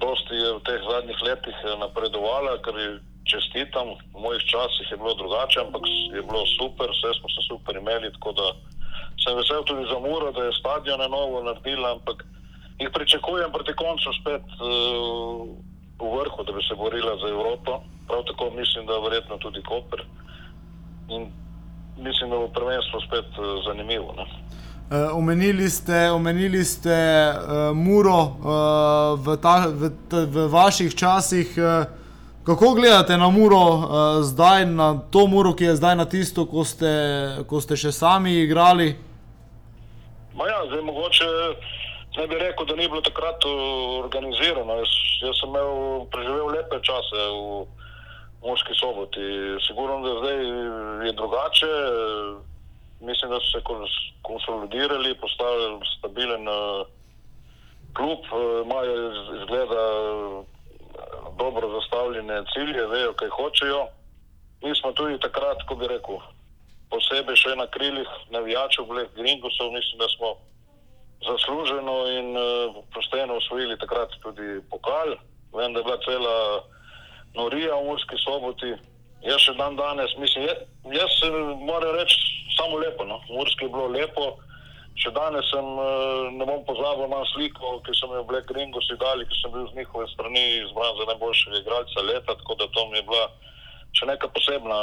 dosti je v teh zadnjih letih eh, napredovala, ker ji čestitam. V mojih časih je bilo drugače, ampak je bilo super, vse smo se super imeli, sem vesel tudi za Muro, da je stadion na novo naredila, ampak jih pričakujem proti koncu spet uh, v vrhu, da bi se borila za Evropo. Prav tako mislim, da verjetno tudi Koper. In mislim, da bo prvenstvo spet uh, zanimivo. Ne? Uh, omenili ste, omenili ste uh, Muro uh, v, ta, v, t, v vaših časih. Uh, kako gledate na Muro uh, zdaj, na to Muro, ki je zdaj na tisto, ko ste, ko ste še sami igrali? Ja, zdaj mogoče ne bi rekel, da ni bilo takrat organizirano. Jaz, jaz sem imel, preživel lepe čase v Moški soboti. Sigurno, da zdaj je drugače. Mislim, da so se kons- konsolidirali, postavili stabilen uh, klub, uh, imajo iz- izgleda uh, dobro zastavljene cilje, vejo, kaj hočejo. Mi smo tudi takrat, ko bi rekel, posebej še na krilih navijačev, Black Gringosov, mislim, da smo zasluženo in uh, pošteno osvojili takrat tudi pokal. Vem, da je bila cela norija v Murski soboti. Jaz še dan danes, mislim, je, jaz se moram reči, samo lepo. No. V Murski je bilo lepo. Še danes sem, eh, ne bom pozabil, imam sliko, ki so mi v Black Ringu si dali, ki sem bil z njihove strani izbran za najboljšega igralca leta, tako da to mi je bila še neka posebna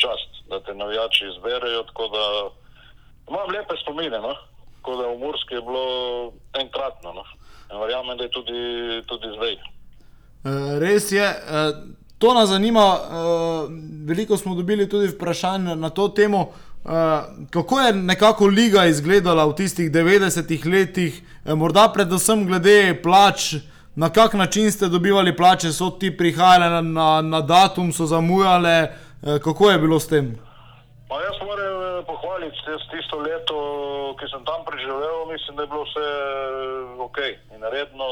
čast, da te navijači izberejo. Tako da imam lepe spomine, no. tako da v Murski je bilo enkratno. No. In verjamem, da je tudi, tudi zdaj. Eh, Res je, eh, to nas zanima. Veliko smo dobili tudi vprašanj na to temo. Eh, Kako je nekako liga izgledala v tistih 90-ih letih, eh, morda predvsem glede plač, na kak način ste dobivali plače, so ti prihajale na, na, datum, so zamujale, eh, kako je bilo s tem? Pa jaz moram pohvaliti jaz tisto leto, ki sem tam preživel, mislim, da je bilo vse ok in redno.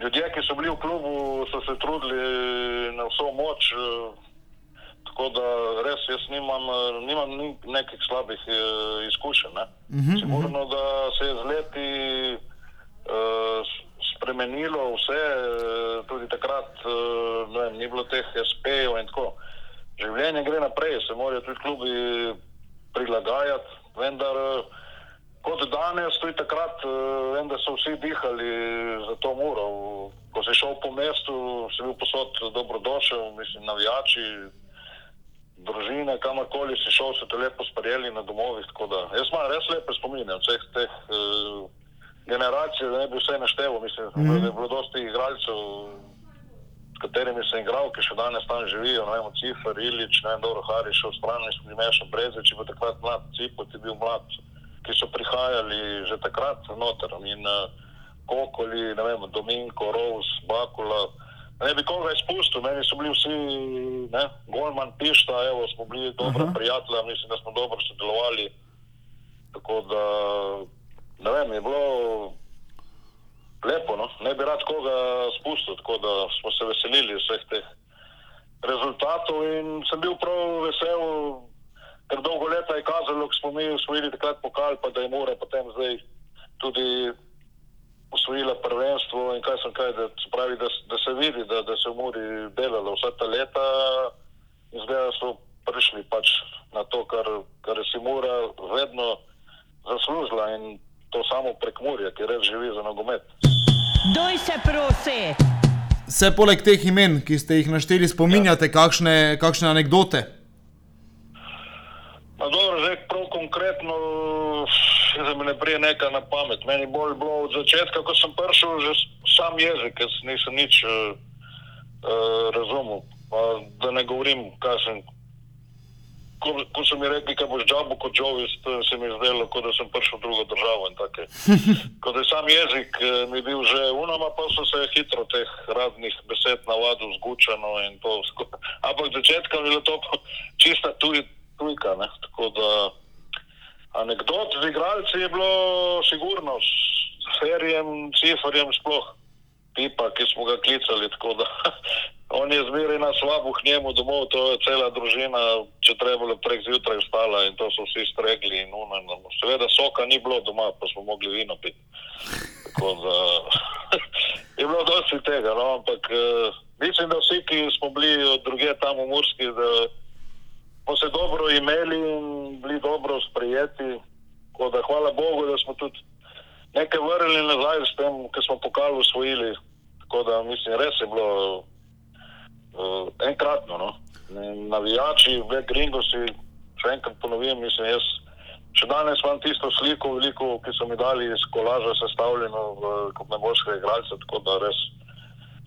Ljudje, ki so bili v klubu, so se trudili na vso moč. eh, Tako da res jaz nimam, eh, nimam ni- nekih slabih eh, izkušenj. Ne? Sigurno, da se je z leti eh, spremenilo vse, eh, tudi takrat eh, vem, ni bilo teh SP-jev in tako. Življenje gre naprej, se morajo tudi klubi prilagajati, vendar eh, kot danes, tudi takrat, eh, vem, da so vsi dihali za to muro. Ko si šel po mestu, si bil posod dobrodošel, mislim, navijači, družine, kamorkoli si šel, so te lepo sprejeli na domovih. da Jaz imam res lepe spomine od vseh teh uh, generacij, da ne bi vse našteval. Mislim, mm -hmm. da je bilo dosti igralcev, s katerimi sem igral, ki še danes tam živijo. Ne vem, Cifer, Ilič, ne vem, Doro Hariš, v strani smo Meša Brezič, pa takrat mlad Cipot je bil mlad, ki so prihajali že takrat noter. In uh, Kokoli, ne vem, Dominko, Rose, Bakula. Ne bi koga izpustil, meni so bili vsi, ne, Golman, Pišta, evo, smo bili dobra uh -huh. prijatelja, mislim, da smo dobro sodelovali. Tako da, ne vem, je bilo lepo, no? ne bi rad koga spustil, tako da smo se veselili vseh teh rezultatov in sem bil prav vesel, ker dolgo leta je kazalo, ko smo mi usvojili takrat pokal, pa da je mora potem zdaj tudi osvojila prvenstvo in kaj sem kaj, da, se pravi, da, da se vidi, da, da se v Muri delalo vsa ta leta zdaj da so prišli pač na to, kar, kar je si Mura vedno zaslužila in to samo prek Murja, ki res živi za nogomet. Doj se prosi. Se poleg teh imen, ki ste jih našteli, spominjate kakšne, kakšne anekdote? No, dobro, zdaj prav konkretno, da mi ne prije nekaj na pamet. Meni bolj bilo od začetka, ko sem prišel, že sam jezik, ker nisem nič uh, uh, razumel. Pa, da ne govorim, kaj sem. Ko, ko so mi rekli, da boš džabu kot Jovis, to se mi je zdelo, kot da sem prišel v drugo državo. in take. Ko da je sam jezik eh, mi bil že unama, pa so se hitro teh raznih besed navadil, zgučano in to. Ampak začetka je bilo to čista tuj, tujka. Ne? Tako da anekdot z igralci je bilo sigurno, s Ferjem, Ciferjem sploh. Pipa, ki smo ga klicali, tako da on je zmeraj na slabo k njemu domov, to je cela družina, če trebalo prek zjutraj vstala in to so vsi stregli in uno. Seveda soka ni bilo doma, pa smo mogli vino piti. Tako da je bilo dosti tega, no, ampak eh, mislim, da vsi, ki smo bili od druge tam v Murski, da smo se dobro imeli in bili dobro sprejeti. Tako da hvala Bogu, da smo tudi nekaj vrnili nazaj s tem, ker smo pokal usvojili. Tako da mislim, res je bilo uh, enkratno. No. Navijači, Black Gringosi, še enkrat ponovim, mislim, jaz še danes imam tisto sliko, veliko, ki so mi dali iz kolaža sestavljeno v, kot najboljšega igralca, tako da res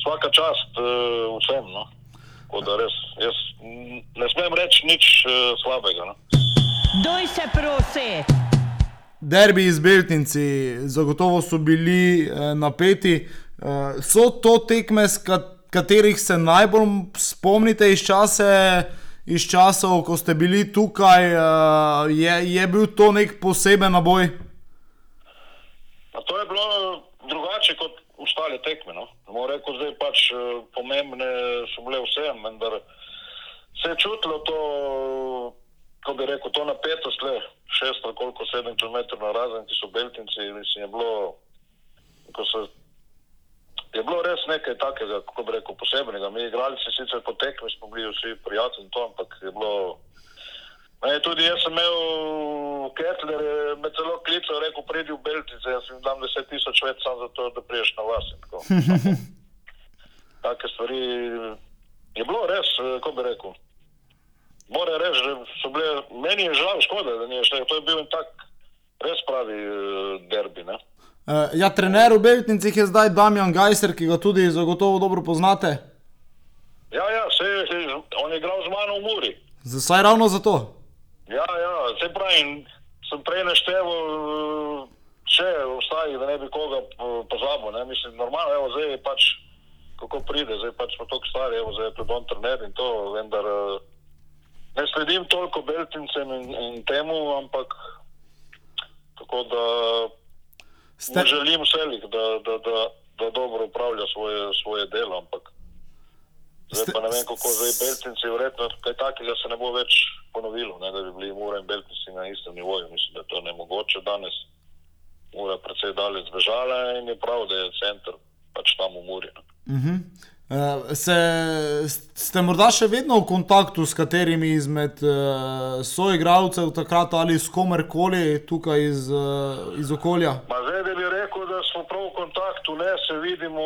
vsaka čast uh, vsem. No. Tako da res, jaz ne smem reči nič uh, slabega. No. Doj se prosi. Derbi iz Beltinci, zagotovo so bili eh, napeti. Eh, so to tekme, s kat katerih se najbolj spomnite iz, čase, iz časov, ko ste bili tukaj? Eh, je, je bil to nek poseben naboj? A to je bilo drugače kot ostale tekme. No? Moram reči, zdaj pač eh, pomembne so bile vse, vendar se je čutilo to, kako bi rekel, to napetost, le šest ali koliko sedem km na razen, ki so Beltinci, mislim, je bilo, ko se je bilo res nekaj takega, kako bi rekel, posebnega. Mi igralci sicer po tekmi smo bili vsi prijatelji, to, ampak je bilo Ne, tudi jaz sem imel Ketler, me celo klical, rekel, pridi v Beltice, jaz jim dam 10 tisoč več samo zato, da priješ na vas. tako. Take stvari je bilo res, eh, kako bi rekel. Moram reči, da so bile, meni je žal škoda, da ni šlo. To je bil en tak res pravi eh, derbi. Ne? Uh, ja, trener v Beltincih je zdaj Damjan Gajser, ki ga tudi zagotovo dobro poznate. Ja, ja, se, on je igral z mano v Muri. Zdaj ravno zato. Se pravi, sem prej našteval eh, še ostalih, da ne bi koga eh, pozabil. Ne? Mislim, normalno, evo, zdaj je pač, kako pride, zdaj pač smo tako stari, evo, zdaj je tudi on trener in to, vendar eh, ne sledim toliko beltincem in, in temu, ampak tako da Ste- Ste... želim vselih, da, da, da, da dobro upravlja svoje, svoje delo, ampak zdaj Ste- pa ne vem, kako zdaj beltinci, verjetno kaj takega se ne bo več ponovilo, ne, da bi bili Mura in beltinci na istem nivoju. Mislim, da je to nemogoče danes. Mura je precej daleč zbežala in je prav, da je center pač tam v Muri. ne. Uh, se, ste morda še vedno v kontaktu s katerimi izmed uh, soigralcev takrat ali s komerkoli tukaj iz, uh, iz okolja? Ma zdaj, da bi rekel, da smo prav v kontaktu, ne se vidimo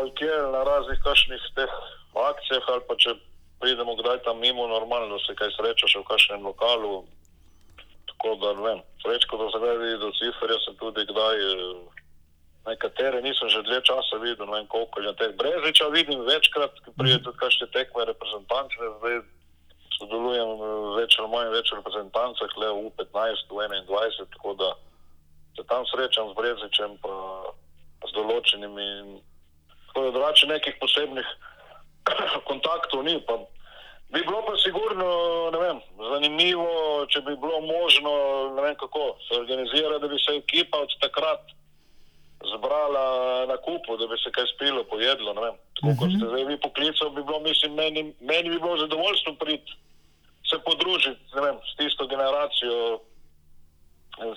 ali kje na raznih kakšnih teh akcijah ali pa če pridemo kdaj tam mimo, normalno se kaj srečaš v kakšnem lokalu. Tako da ne vem, srečko, da se vidi do cifer, jaz sem tudi kdaj eh, nekatere nisem že dlje časa videl, ne vem koliko je teh Breziča vidim večkrat, ki pride tudi kakšne tekme reprezentantne, zdaj sodelujem eh, več ali manj več v reprezentancah, le v 15, v 21, tako da se tam srečam z Brezičem, pa z določenimi. Tako da drugače nekih posebnih kontaktov ni. Pa bi bilo pa sigurno, vem, zanimivo, če bi bilo možno, ne vem kako se organizira, da bi se ekipa od takrat zbrala na kupu, da bi se kaj spilo, pojedlo. ne vem. Tako kot ste zdaj vi poklical, bi bilo, mislim, meni, meni bi bilo zadovoljstvo priti se podružiti, vem, s tisto generacijo.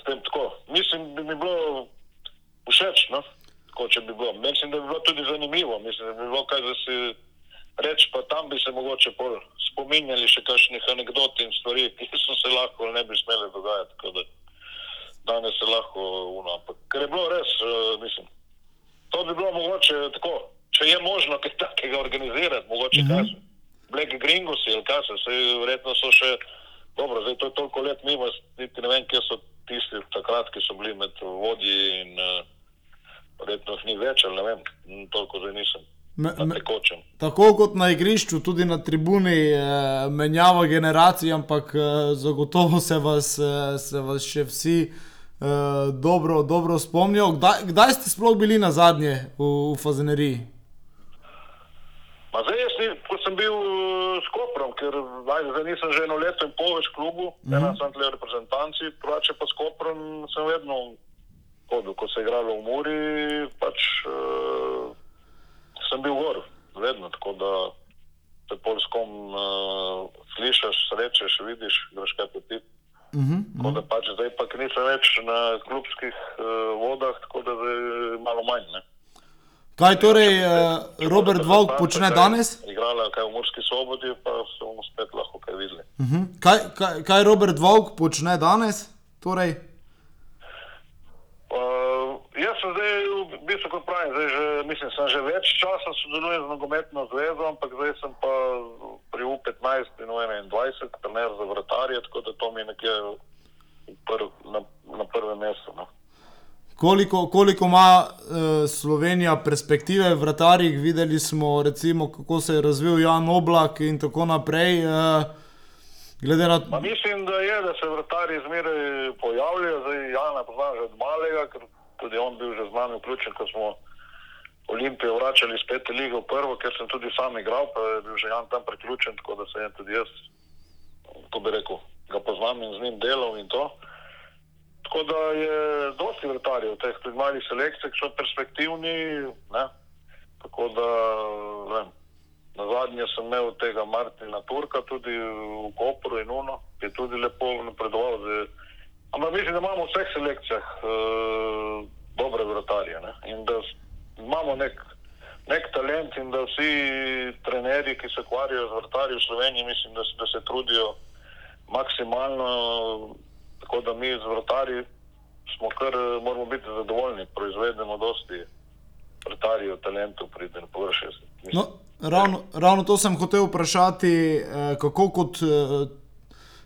Tem tako. Mislim, da bi mi bilo všeč, no? tako če bi bilo. Mislim, da bi bilo tudi zanimivo, mislim, da bi bilo kaj, da si reči, pa tam bi se mogoče pol spominjali še kakšnih anegdot in stvari, ki so se lahko ne bi smele dogajati. Tako da danes se lahko uno, ampak ker je bilo res, uh, mislim, to bi bilo mogoče tako, če je možno kaj takega organizirati, mogoče mm -hmm. kaj. Black Gringosi ali kaj se, saj verjetno so še, dobro, zdaj to je toliko let mimo, niti ne vem, kje so tisti takrat, ki so bili med vodji in uh, verjetno jih ni več, ali ne vem, toliko zdaj nisem Me, me, tako kot na igrišču, tudi na tribuni eh, menjava generacij, ampak eh, zagotovo se vas, eh, se vas še vsi eh, dobro, dobro spomnijo. Kdaj, kdaj ste sploh bili na zadnje v, v Fazeneriji? Ma zdaj, jaz ko sem bil eh, s Koprom, ker ajde, zdaj nisem že eno leto in pol več klubu, mm -hmm. ena sem tle v reprezentanci, drugače pa s Koprom sem vedno hodil, ko se je igralo v Muri, pač uh, sem bil gor, vedno, tako da se pol s kom uh, slišiš, srečeš, vidiš, greš kaj poti. Uh -huh. Tako da pač zdaj pa nisem več na klubskih uh, vodah, tako da zdaj malo manj. Ne. Kaj torej eh, Robert Vauk počne danes? Igrala kaj v Murski sobodi, pa se bomo spet lahko kaj videli. Uh -huh. kaj, kaj, kaj Robert Vauk počne danes? Torej, Uh, jaz sem zdaj, v bistvu, kot pravim, zdaj že, mislim, sem že več časa sodelujem z nogometno zvezo, ampak zdaj sem pa pri U15 in U21, trener za vratarje, tako da to mi je nekje prv, na, na prvem mestu. No. koliko, koliko ima eh, Slovenija perspektive v vratarjih? Videli smo, recimo, kako se je razvil Jan Oblak in tako naprej. Eh, glede na Pa mislim, da je, da se vrtari zmeraj pojavljajo, zdaj Jana poznam že od malega, ker tudi on bil že z nami vključen, ko smo Olimpijo vračali iz pete lige v prvo, ker sem tudi sam igral, pa je bil že Jan tam priključen, tako da sem tudi jaz, ko bi rekel, ga poznam in z njim delal in to. Tako da je dosti vrtarjev, teh tudi malih selekcij, ki so perspektivni, ne? tako da, ne Na zadnje sem imel tega Martina Turka tudi v Kopru in Uno, ki je tudi lepo napredoval. Zdaj. Ampak mislim, da imamo v vseh selekcijah uh, dobre vratarje ne? in da imamo nek, nek talent in da vsi trenerji, ki se ukvarjajo z vrtarji v Sloveniji, mislim, da, da se trudijo maksimalno, tako da mi z vrtari smo kar, moramo biti zadovoljni, proizvedemo dosti vrtarjev, talentov, pride na površje. No, ravno, ravno to sem hotel vprašati, eh, kako kot eh,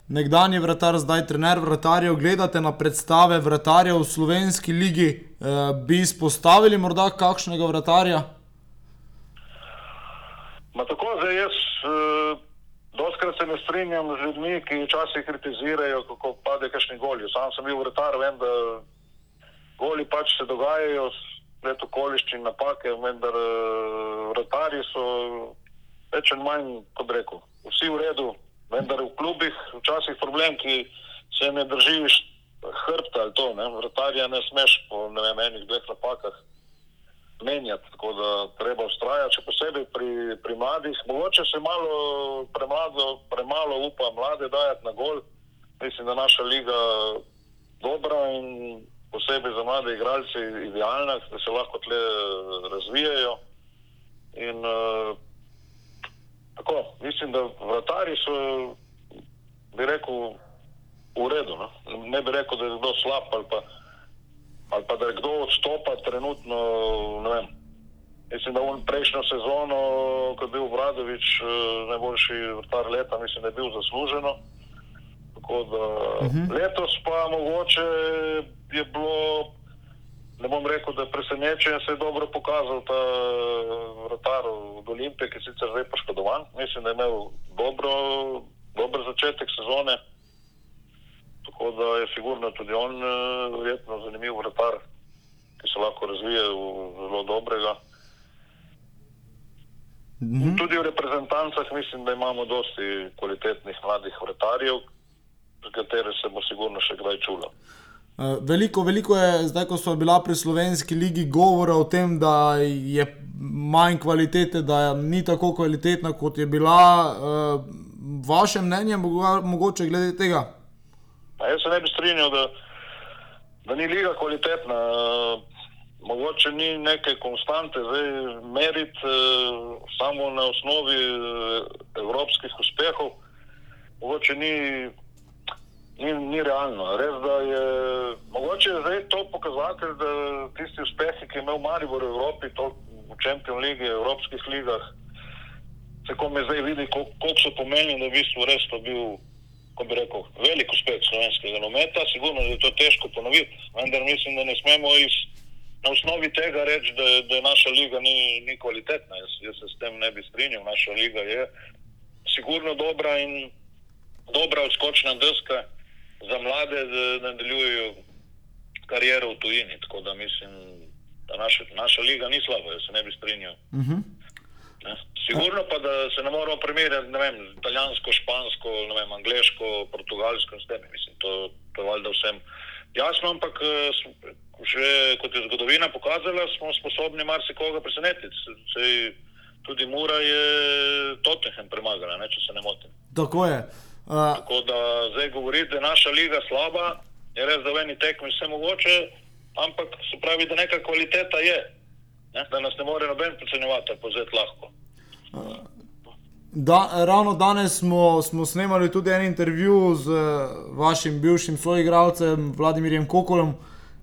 nekdanji vratar, zdaj trener vratarjev, gledate na predstave vratarjev v slovenski ligi, eh, bi izpostavili morda kakšnega vratarja? Ma tako zdaj jaz, uh, doskrat se ne strinjam z ljudmi, ki včasih kritizirajo, kako pade kakšni goli. Sam sem bil vratar, vem, da goli pač se dogajajo, splet okoliščin, napake, vendar uh, vratarji so več ali manj, kot rekel, vsi v redu, vendar včasih problem, ki se ne držiš hrbta ali to, ne, vratarja ne smeš po ne vem, enih dveh napakah menjati, tako da treba ustrajati, še posebej pri, pri mladih. Mogoče se malo premalo, premalo upa mlade dajati na gol. Mislim, da naša liga dobra in posebej za mlade igralce idealna, da se lahko tle razvijajo. In uh, tako, mislim, da vratari so, bi rekel, v redu. No? Ne bi rekel, da je kdo slab ali pa ali pa da je kdo odstopa trenutno. Mislim, da on prejšnjo sezono, ko je bil Vradovič eh, najboljši vrtar leta, mislim, da je bil zasluženo. Tako da uh-huh. letos pa mogoče je bilo, ne bom rekel, da je presenečen, se je dobro pokazal ta vrtar od Olimpije, ki je sicer zdaj poškodovan. Mislim, da je imel dobro, dober začetek sezone. Tako da je sigurno tudi on eh, verjetno zanimiv vrtar, ki se lahko razvije v zelo dobrega. Mhm. In tudi v reprezentancah mislim, da imamo dosti kvalitetnih mladih vrtarjev, za katere se bo sigurno še kdaj čulo. Eh, Veliko, veliko je, zdaj ko smo bila pri slovenski ligi, govora o tem, da je manj kvalitete, da ni tako kvalitetna, kot je bila. Eh, Vaše mnenje, mogo- mogoče glede tega? A jaz se ne bi strinjal, da, da ni liga kvalitetna. Eh, Mogoče ni neke konstante, zdaj meriti eh, samo na osnovi eh, evropskih uspehov, mogoče ni, ni, ni realno. Res, da je mogoče je zdaj to pokazatelj, da tisti uspehi, ki je imel Maribor v Evropi, to v Champions League, evropskih ligah, se kome zdaj vidi, kol- koliko so pomenili, da v bistvu res to bil ko bi rekel, velik uspeh slovenskega nometa, sigurno je to težko ponoviti, vendar mislim, da ne smemo iz, na osnovi tega reči, da, da naša liga ni, ni kvalitetna. Jaz, jaz se s tem ne bi strinjal. Naša liga je sigurno dobra in dobra odskočna deska za mlade, da nadaljujejo kariero v tujini. Tako da mislim, da naša, naša liga ni slaba, jaz se ne bi strinjal. Uh-huh. Ne? Sigurno pa, da se ne moramo primerjati, ne vem, z italijansko, špansko, vem, angliško, portugalsko in s tem. Mislim, to, to je valjda vsem jasno, ampak eh, že kot je zgodovina pokazala, smo sposobni marsikoga presenetiti. Se- Sej, tudi Mura je Tottenham premagala, ne, če se ne motim. Tako je. Uh, Tako da zdaj govoriti, da je naša liga slaba, je res, da v eni tekmi vse mogoče, ampak se pravi, da neka kvaliteta je. Ne? Da nas ne more noben podcenjevati, ali povzeti lahko. Da, ravno danes smo, smo snemali tudi en intervju z eh, vašim bivšim soigralcem Vladimirjem Kokolom,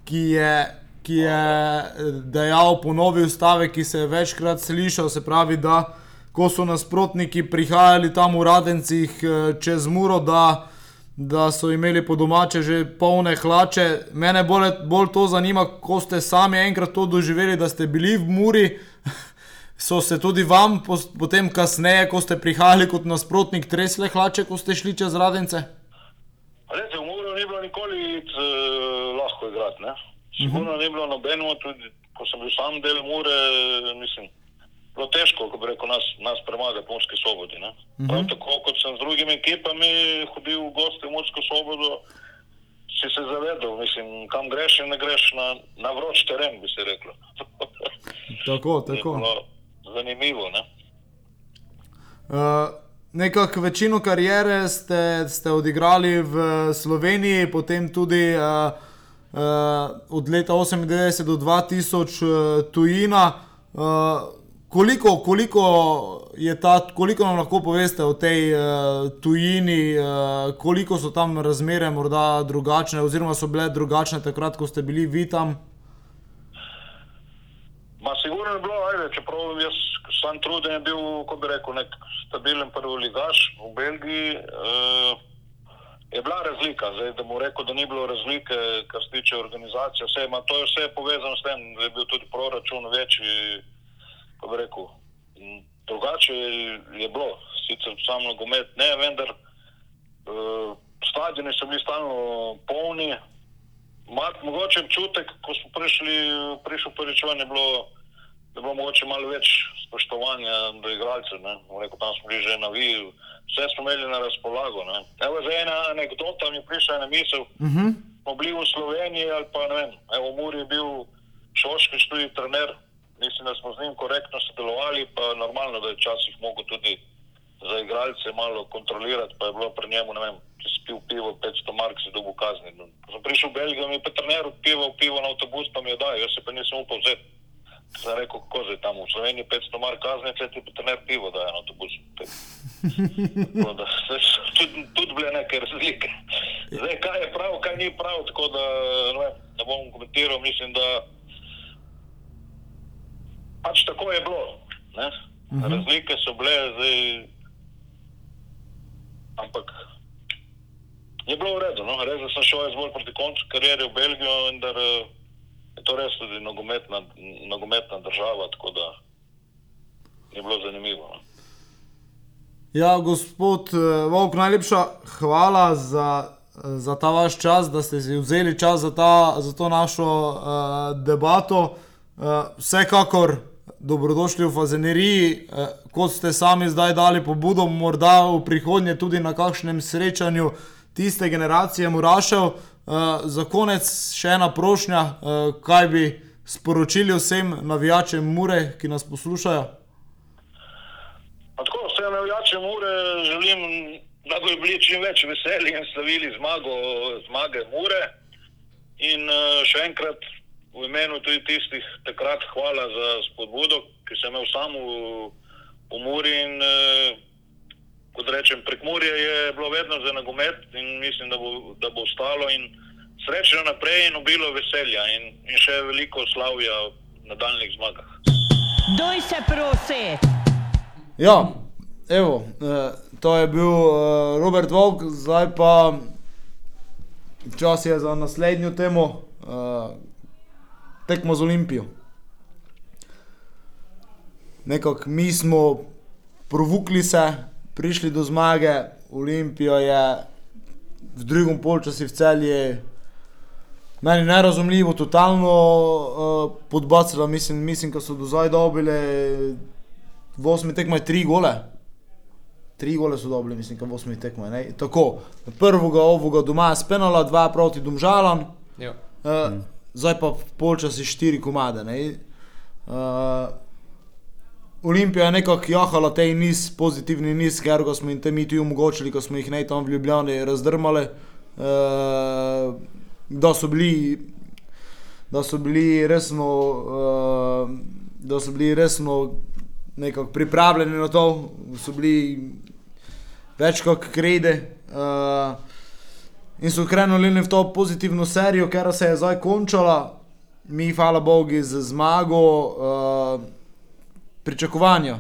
ki je, ki je eh, dejal ponovil stavek, ki se je večkrat slišal, se pravi, da ko so nasprotniki prihajali tam v Radencih eh, čez Muro, da, da so imeli po domače že polne hlače. Mene bolj, bolj to zanima, ko ste sami enkrat to doživeli, da ste bili v Muri. So se tudi vam potem, kasneje, ko ste prihajali kot nasprotnik, tresle hlače, ko ste šli čez radence? Rete, v Muru ni bilo nikoli uh, lahko igrati. Ne? Sigurno uh -huh. ni bilo nobeno, tudi ko sem bil sam del Mure, mislim, bilo težko, ko bi rekel, nas, nas premagati v Murski sobodi. Uh -huh. Prav tako kot sem z drugimi ekipami hodil v goste v Mursko sobodo, si se zavedal, mislim, kam greš in ne greš na, na vroč teren, bi se reklo. Tako, tako. Zanimivo, ne? Uh, Nekako večino kariere ste, ste odigrali v Sloveniji, potem tudi uh, uh, od leta 98 do 2000 uh, tujina. Uh, koliko, koliko, ta, koliko nam lahko poveste o tej uh, tujini, uh, koliko so tam razmere morda drugačne, oziroma so bile drugačne takrat, ko ste bili vi tam? Ma sigurno je bilo, ajde, čeprav jaz sam truden je bil, ko bi rekel, nek stabilen prvi ligaš v Belgiji. Uh, je bila razlika, zdaj, da mu rekel, da ni bilo razlike, kar se tiče organizacije. Vse, ma, to je vse povezano s tem, da je bil tudi proračun večji, ko bi rekel. Drugače je, bilo, sicer sam nogomet ne, vendar uh, stadioni so bili stalno polni. Mat, mogoče občutek, ko smo prišli, prišli prvič ven, je bilo, da je bilo mogoče malo več spoštovanja do igralcev. Rekel, tam smo bili že na viju, vse smo imeli na razpolago. ne. Evo, zdaj ena anekdota mi je prišla na misel. Uh -huh. Smo bili v Sloveniji ali pa ne vem, evo, Muri je bil Šoškič tudi trener. Mislim, da smo z njim korektno sodelovali, pa normalno, da je včasih mogel tudi za igralce malo kontrolirati, pa je bilo pri njemu, ne vem, če si pil pivo, 500 mark si dobil kazni. No, Ko sem prišel v Belgijo, mi je pa trener pivo, pivo na avtobus, pa mi je dal, jaz se pa nisem upal vzeti. Sem rekel, kako je tam v Sloveniji 500 mark kazni, če ti pa trener pivo daje na avtobus. Tako da, so tudi, tudi bile neke razlike. Zdaj, kaj je prav, kaj ni prav, tako da ne, vem, ne bom komentiral, mislim, da pač tako je bilo. Ne? Razlike so bile, zdaj, ampak je bilo v redu. No? Res, sem šel jaz bolj proti koncu kariere v Belgijo, vendar eh, je to res tudi nogometna, nogometna država, tako da je bilo zanimivo. No? Ja, gospod eh, Vovk, najlepša hvala za, eh, za ta vaš čas, da ste si vzeli čas za, ta, za to našo uh, debato. Uh, vsekakor dobrodošli v Fazeneriji, uh, kot ste sami zdaj dali pobudo, morda v prihodnje tudi na kakšnem srečanju tiste generacije Murašev. Uh, za konec še ena prošnja, uh, kaj bi sporočili vsem navijačem Mure, ki nas poslušajo. Tako, vse navijače Mure želim, da bi bili čim več veseli in slavili zmago, zmage Mure. In uh, še enkrat v imenu tudi tistih takrat hvala za spodbudo, ki sem imel sam v, Muri. In, uh, kot rečem, prek Murje je bilo vedno za nogomet in mislim, da bo, da bo ostalo. In srečno naprej in obilo veselja in, in še veliko slavja v nadaljnih zmagah. Doj se prosi! Ja, evo, eh, to je bil eh, Robert Volk, zdaj pa čas je za naslednjo temo, eh, tekmo z Olimpijo. Nekako mi smo provukli se, prišli do zmage, Olimpijo je v drugem polčasu v celji. Meni je nerazumljivo, totalno uh, podbacila, mislim, mislim, da so do zdaj dobili v osmi tekmah tri gole. Tri gole so dobili, mislim, v osmi tekmah. Tako, prvega ovoga doma s penala, dva proti Domžalam, Jo. uh, mm. Zdaj pa polčasi štiri komade. ne. Uh, Olimpija je nekako jahala te niz, pozitivni niz, ker smo jim te mi tudi omogočili, ko smo jih ne tam v Ljubljani razdrmali. Uh, da so bili, da so bili resno, uh, da so bili resno nekako pripravljeni na to, so bili več kot krede. Uh, in so krenuli v to pozitivno serijo, ker se je zdaj končala, mi, hvala Bogu, z zmago, uh, pričakovanja.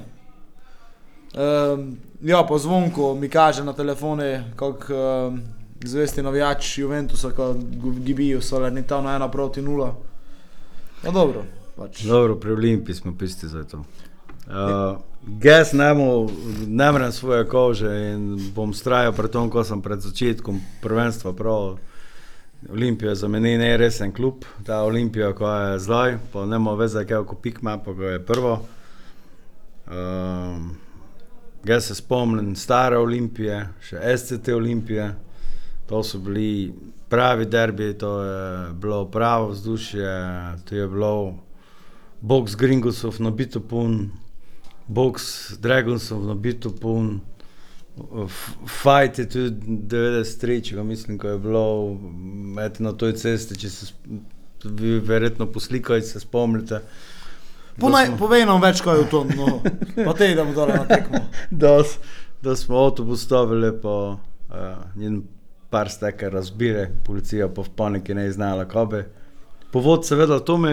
Um, ja, pa zvonko mi kaže na telefone, kako um, zvesti navijač Juventusa, ko gibijo, so le ni tam na ena proti nula. No, dobro. Pač. Dobro, pri Olimpiji smo pisti za to. Uh, Ges nemo, ne morem svoje kože in bom strajal pri tom, ko sem pred začetkom prvenstva prav. Olimpija za mene je resen klub, ta Olimpija, ko je zdaj, pa ne more veze, kaj je pikma, pa ko je prvo. Um, Jaz se spomnim stare Olimpije, še SCT Olimpije, to so bili pravi derbi, to je bilo pravo vzdušje, to je bilo box Gringosov nabito pun, box Dragonsov nabito f- fajt je tudi 93, če ga mislim, ko je bilo eto, na toj cesti, če se vi verjetno poslikali, se spomnite. Ponaj, povej nam več, kaj je v tom, no. pa te idemo dole na tekmo. da, da smo avtobus stavili, pa uh, njen par steka razbire, policija pa v paniki ne je znala, kaj bi. Povod, seveda, to mi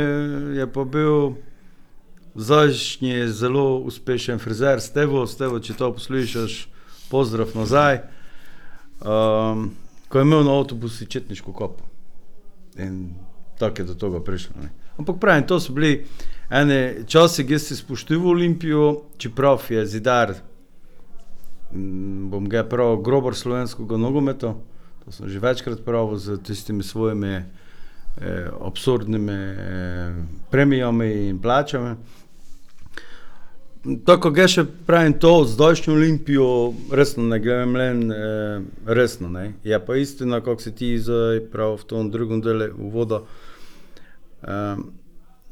je pa bil zdajšnji zelo uspešen frizer, Stevo, Stevo, če to poslušaš, pozdrav nazaj. Um, ko je imel na avtobusu četniško kopo. In tako je do tega prišlo. Ne. Ampak pravim, to so bili ene časi, ki si spoštoval Olimpijo, čeprav je zidar, bom ga prav, grobar slovenskega nogometa. To sem že večkrat pravil z tistimi svojimi eh, absurdnimi eh, premijami in plačami. Tako ga še pravim, to zdajšnjo Olimpijo, resno ne grem len, eh, resno. Ne. Je pa istina, kako si ti zdaj prav v tom drugem delu uvoda. Eh,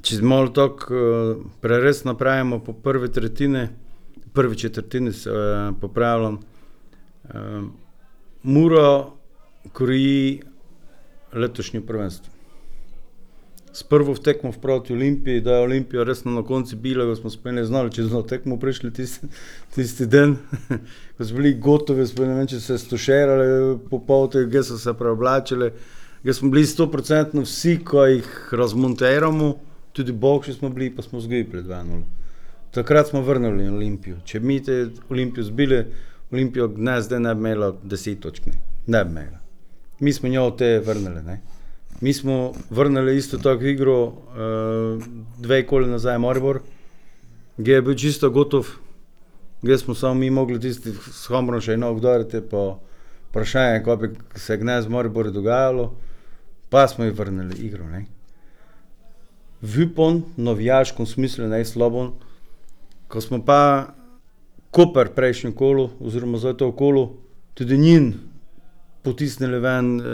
če malo tako eh, preresno pravimo, po prvi tretjini, prvi četrtini se eh, popravljam, eh, Mura kroji letošnje prvenstvo. S prvo tekmo proti Olimpiji, da je Olimpija resno na koncu bila, ko smo spet ne znali, če smo tekmo prišli tisti, tisti dan, ko smo bili gotovi, spet ne vem, če se stošerali po poti, gdje so se preoblačili, gdje smo bili 100% vsi, ko jih razmontiramo, tudi boljši smo bili, pa smo zgibili pred 2-0. Takrat smo vrnili Olimpijo. Če mi te Olimpijo zbili, Olimpijo zdaj ne bi imela 10 točk, ne, ne bi imela. Mi smo njo te vrnili, ne. Mi smo vrnili isto tako igro, uh, dve koli nazaj Maribor, gdje je bil čisto gotov, gdje smo samo mi mogli tisti s Homerom še eno udariti, pa vprašanje, kaj bi se gnez Maribor dogajalo, pa smo jih vrnili igro, ne. Vipon, novijaškom smislu, ne slabon, ko smo pa Koper prejšnjo kolo, oziroma zdaj to kolo, tudi njim potisnili ven eh,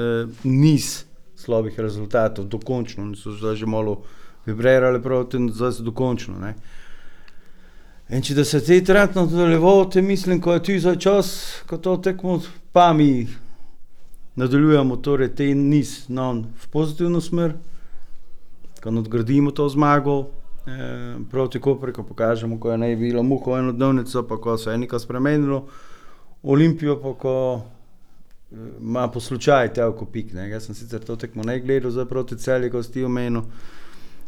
niz slabih rezultatov, dokončno, oni so zdaj že malo vibrirali proti, zdaj so dokončno. Ne. In če da se ti trenutno nadaljeval, te mislim, ko je ti za čas, ko to tekmo, pa mi nadaljujemo torej te niz non v pozitivno smer, ko nadgradimo to zmago eh, proti Koperu, ko pokažemo, ko je naj bilo muho eno dnevnico, pa ko se je nekaj spremenilo, Olimpijo pa ko ima po slučaju telko pik. Ne. Jaz sem sicer to tekmo ne gledal zdaj proti celju, ko si ti omenil,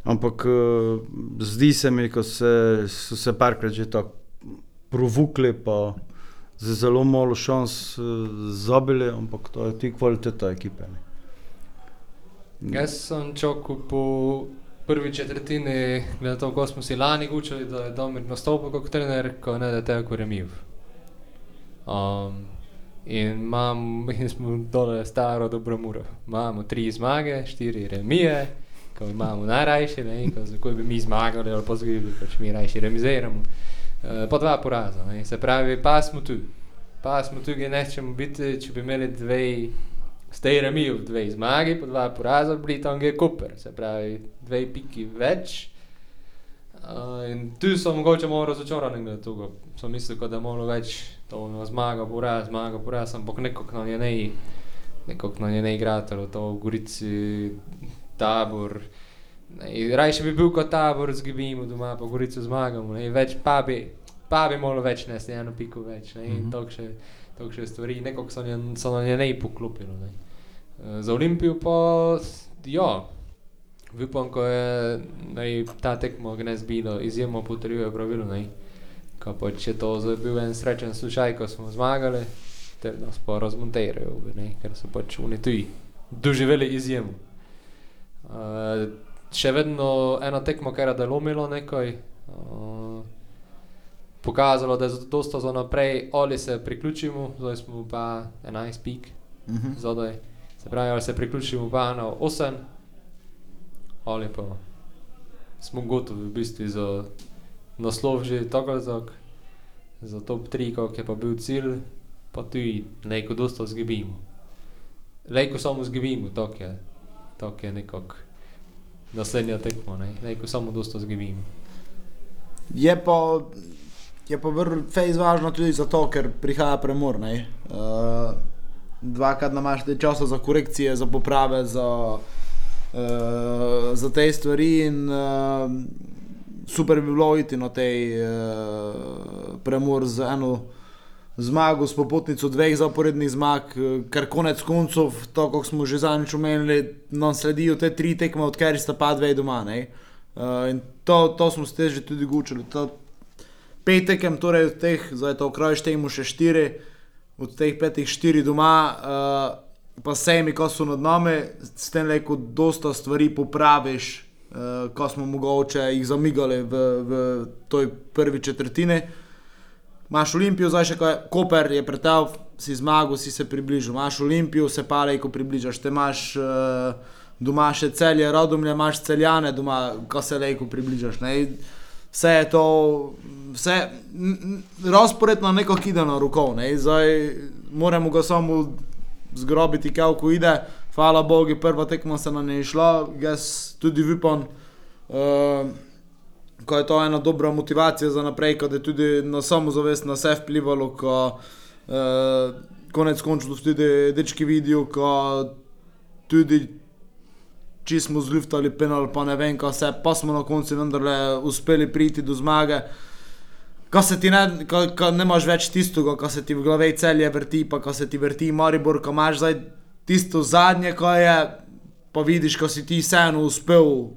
ampak eh, zdi se mi, ko se, so se parkrat že tako provukli, pa z zelo malo šans eh, zabili, ampak to je ti kvaliteta ekipe. Ne. Jaz sem čakal po prvi četrtini, glede to, ko smo si lani učili, da je Domir nastopil kot trener, ko ne da je tako remiv. Um, in, imam, in smo dole staro dobro muro. Imamo tri zmage, štiri remije, ko imamo najrajše, ne, ko, ko bi mi zmagali ali pa zgibali, pač mi rajše remiziramo. Uh, pa dva poraza, ne. se pravi, pa smo tu. Pa smo tu, kjer nečemo biti, če bi imeli dve Zdaj remi v dve zmagi, po dva poraza, bili tam je Koper, se pravi, dve piki več. Uh, in tu sem mogoče malo razočaran glede tega. Sem mislil, kot da je malo več to no, zmaga, poraz, zmaga, poraz, ampak nekako na njej, nekako na njej igratelj, to v Gorici, tabor. Rajše bi bil kot tabor, zgibimo doma, pa Gorico zmagamo, ne, več pa bi, pa bi malo več nesli, eno piko več, ne, in to še takšne stvari, nekako so, nje, so na njej poklopili. Ne. E, Za Olimpijo pa, ja, upam, ko je nej, ta tekmo gnez bilo, izjemno potrjuje pravilo, ne. Ko pa če to zdaj bil en srečen slučaj, ko smo zmagali, ter nas pa razmontirajo, ne, ker so pač oni tuji doživeli izjemo. Uh, še vedno eno tekmo, kar je da lomilo nekaj, uh, pokazalo, da je dosta za naprej, ali se priključimo, zdaj smo pa 11 pik, Uh -huh. zadaj. Se pravi, ali se priključimo pa na 8, ali pa smo gotovi v bistvu za naslov že tako ali tako, za top 3, kot je pa bil cilj, pa tudi neko dosta zgibimo. Lejko samo zgibimo, tako je, tako je nekako naslednja tekma, ne? lejko samo dosta zgibimo. Je pa, je pa fejs važno tudi zato, ker prihaja premor. ne. Uh, dvakrat imaš te časa za korekcije, za poprave, za, uh, za te stvari. In, uh, super bi bilo iti na tej uh, premor z eno zmago, s popotnico dveh zaporednih zmag, eh, ker konec koncev, to, kot smo že zadnjič omenili, nam sledijo te tri tekme, odkar sta pa dve doma. Uh, in to, to smo se že tudi gučili. To, pet tekem, torej od teh, zdaj to kraj štejemo še štiri, od teh petih štiri doma, uh, pa sejmi, ko so nad nami, s tem le, ko dosta stvari popraviš, uh, ko smo mogoče jih zamigali v, v toj prvi četrtini. Imáš Olimpijo, zdaj še kaj, Koper je pretel, si zmagal, si se približal. Imáš Olimpijo, se pa le, ko približaš. Te imaš uh, doma še celje, rodomlje, imaš celjane doma, ko se le, ko približaš. Ne? Vse je to, vse razpored na neko kidano roko. Ne? Zdaj moramo ga samo zgrobiti, kako ide. Hvala Bogu, prva tekma se nam je šla, jaz tudi upam. Uh, ko je to ena dobra motivacija za naprej, ko je tudi na samozavest na vse vplivalo, ko uh, konec koncev tudi dečki vidijo, ko tudi če smo zliftali penal, pa ne vem, kaj se, pa smo na koncu vendarle uspeli priti do zmage. Ko se ti ne, ko, ko ne imaš več tistega, ko se ti v glavi celje vrti, pa ko se ti vrti Maribor, ko imaš zdaj tisto zadnje, ko je, pa vidiš, ko si ti vseeno uspel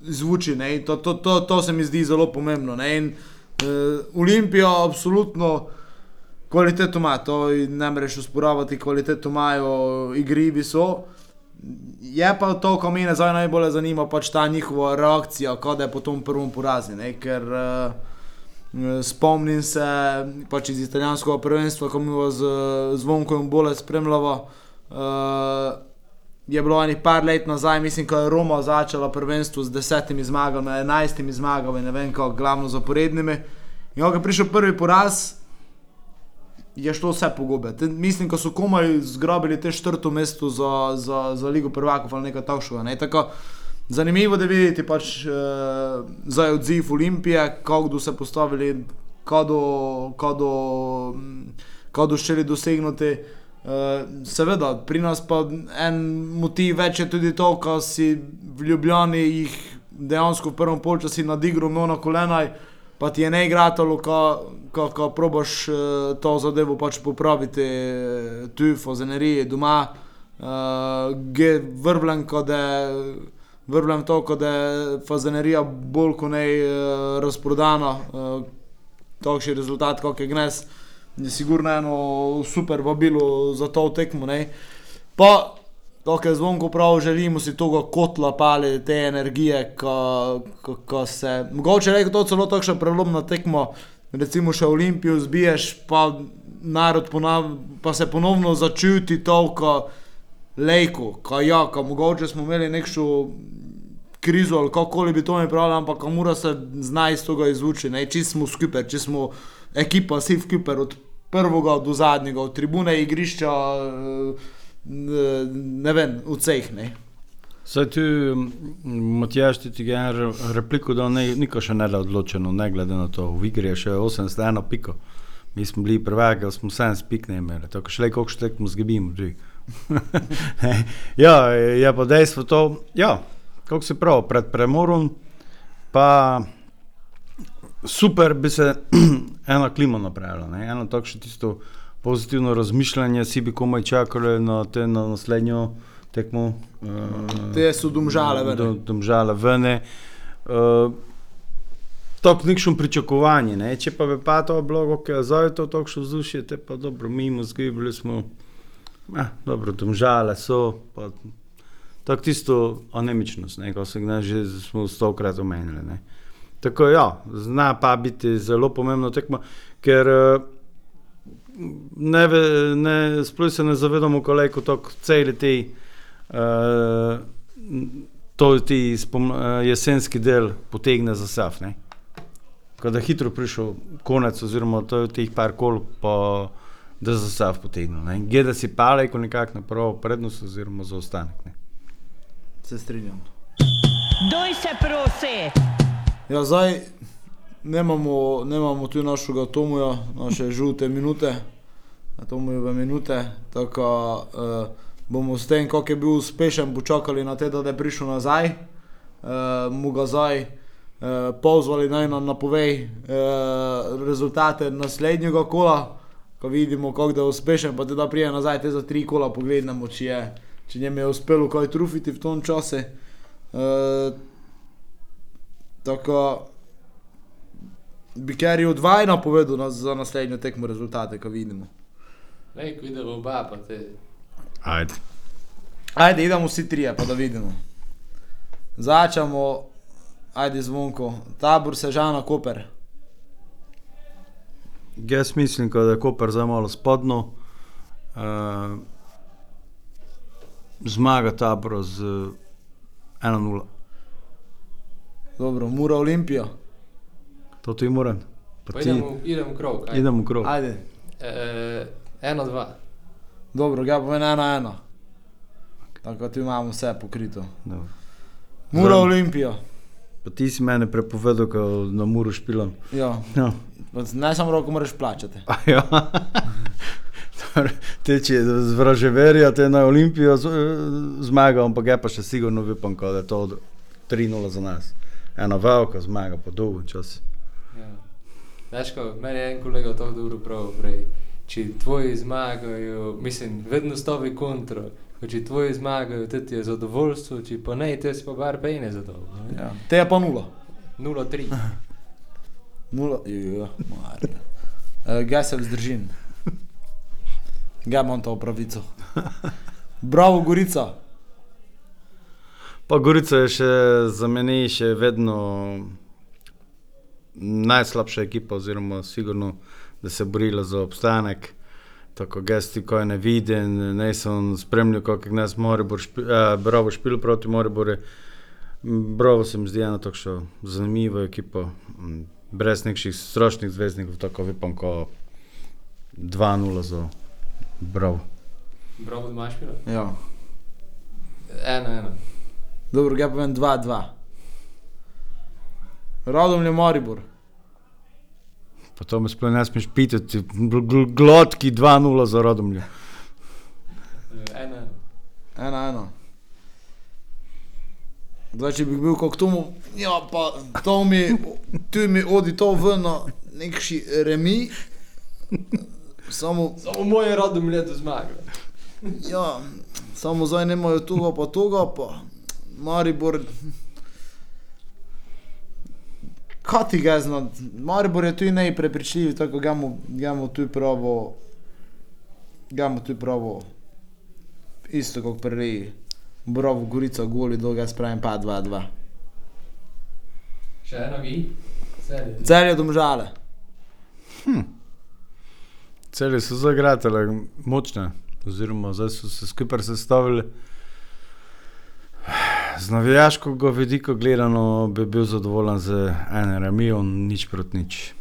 zvuči. To, to, to, to se mi zdi zelo pomembno. In, uh, Olimpijo, absolutno kvaliteto ima, to ne moreš usporavati, kvaliteto imajo, igri so. Je pa to, kar me zdaj najbolj zanima, pač ta njihova reakcija, ko je po tom prvem porazu. Ker uh, spomnim se pač iz italijanskega prvenstva, ko mi je z zvonkom bolje spremljalo. Uh, je bilo nekaj par let nazaj, mislim, ko je Roma začela prvenstvo z desetimi zmagami, enajstimi zmagami, ne vem, kako glavno zaporednimi. In ko je prišel prvi poraz, je šlo vse pogobe. Te, mislim, ko so komaj zgrabili te četrto mesto za, za, za Ligo prvakov ali nekaj takšnega. Ne? Tako, zanimivo je videti pač uh, za odziv Olimpije, kako so se postavili, kako so želeli dosegnuti. Uh, seveda, pri nas pa en motiv več je tudi to, da si v Ljubljani jih dejansko v prvem polčasu nadigral na kolena, pa ti je ne igratalo, ko probaš uh, to zadevo pač popraviti, uh, tu v Zeneriji, doma, uh, ge vrvljen, kot je. Vrvljem to, da je fazenerija bolj kot ne razprodana, še rezultat, kako je gnes. Uh, je sigurno eno super vabilo za to tekmo. Ne. Pa, to, kar zvonko prav želimo, si toga kotla pali, te energije, ko, ko, ko se. Mogoče reči, to celo takšno prelomno tekmo, recimo še Olimpijo zbiješ, pa narod ponav, pa se ponovno začuti toliko lejko, ko ja, ko mogoče smo imeli nekšo krizo ali kako bi to mi pravili, ampak mora se znaj iz tega izvuči, če smo skupaj, če smo ekipa, si v Kuper od prvega do zadnjega, od tribune igrišča, eh, ne vem, v ceh. Saj ti, Matjaš, ti je en repliko, da ne, niko še ne da odločeno, ne glede na to, v igri je še 81 piko. Mi smo bili prvaki, smo 7 pik ne imeli, tako še le koliko še tekmo zgibimo. ja, je pa dejstvo to, ja, kako se pravi, pred premorom pa super bi se ena klima napravila, ne? eno takšno tisto pozitivno razmišljanje, si bi komaj čakali na te na naslednjo tekmo. Uh, te so domžale vene. Do, domžale vene. Uh, Tako nekšno pričakovanje, ne? če pa bi pa to bilo, ki je zdaj to tako vzdušje, te pa dobro, mimo zgibili smo, eh, dobro, domžale so, pa tako tisto anemičnost, ko se že smo stokrat omenili. Ne? Tako ja, zna pa biti zelo pomembno tekmo, ker eh, ne, ne, sploh se ne zavedamo, koliko to celi ti, uh, to ti spom, uh, jesenski del potegne za saf. Ko je hitro prišel konec, oziroma to je teh par kol, pa da za saf potegne. Gede si pale, ko nekako na prvo prednost, oziroma za ostanek. Ne. Se strinjam. Doj se prosi! Ja, zdaj nemamo, nemamo tu našega Tomoja, naše žute minute, Tomojeve minute. Tako uh, bomo s tem, kako je bil uspešen, počakali na te, da je prišel nazaj. Uh, mu ga zdaj pozvali naj nam napovej uh, rezultate naslednjega kola, ko vidimo, kako je uspešen, pa da prije nazaj te za tri kola pogledamo, če, je, če njem je uspelo kaj trufiti v tom času. Uh, tako bi Kerry odvaj napovedal nas za naslednjo tekmo rezultate, ko vidimo. Lej, ko vidimo oba, pa te. Ajde. Ajde, idemo vsi trije, pa da vidimo. Začemo, ajde zvonko, tabor Sežana Koper. Jaz mislim, da je Koper zdaj malo spodno. Uh, zmaga tabor z 1-0. Dobro, Mura Olimpija. To ti moram. Pa ti- idemo, idemo v krog. ajde. Idemo v krog. Ajde, E, eno, dva. dobro, ga povem ena ena. Tako ti imamo vse pokrito. Dobro. Mura Zdaj- Olimpija. Pa ti si mene prepovedal, ko na muru špilam. Ja, Ja. pa ne samo roko moraš plačati. A ja. Dobro, Te, če z vraževerja te na Olimpijo eh, zmaga, ampak je pa še sigurno vipam, ko da je to 3-0 za nas. Ena velika zmaga po dolgem času. Ja. Znaš, ko meni je en kolega to dobro prav prej. Če tvoji zmagajo, mislim, vedno stovi kontro. Ko če tvoji zmagajo, tudi je zadovoljstvo, če pa ne, te si pa bar pejne zadovoljni. Ja. Te je pa nula. 0-3. Nula, ja, marja. Uh, ga se vzdržim. Ga imam to pravico. Bravo, Gorica. Pa Gorica je še za mene še vedno najslabša ekipa, oziroma sigurno, da se je borila za obstanek. Tako gesti, ko je ne viden, ne sem spremljal, kako nas Moribor špil, eh, Bravo špil proti Moriboru. Bravo se mi zdi ena tako zanimiva ekipa, brez nekih strašnih zvezdnikov, tako vipam, ko 2-0 za Bravo. Bravo, da imaš pilo? Ja. 1-1. Dobro, ga povem 2-2. Rodom je Maribor. Pa to me sploh ne smeš pitati, gl- gl- glotki 2-0 za Rodomlje. 1-1. Ena, ena. Zdaj, če bi bil kot tomu, ja, pa to mi, tu mi odi to ven nekši remi. Samo, Samo moje rodom leto zmaga. ja, samo zdaj nemajo tuga pa tuga, pa Maribor. Kaj ti ga zna? Maribor je tu najprepričljiv, tako ga mu, ga mu tu pravo, ga mu tu pravo, isto kot prej. Bravo, Gorica, goli, dolga spravim pa 2-2. Še eno vi? Celje domžale. Celi so zagratele močne, oziroma zdaj so se skupaj sestavili. Z navijaškega vidika gledano bi bil zadovoljen z enim remijem, nič proti nič.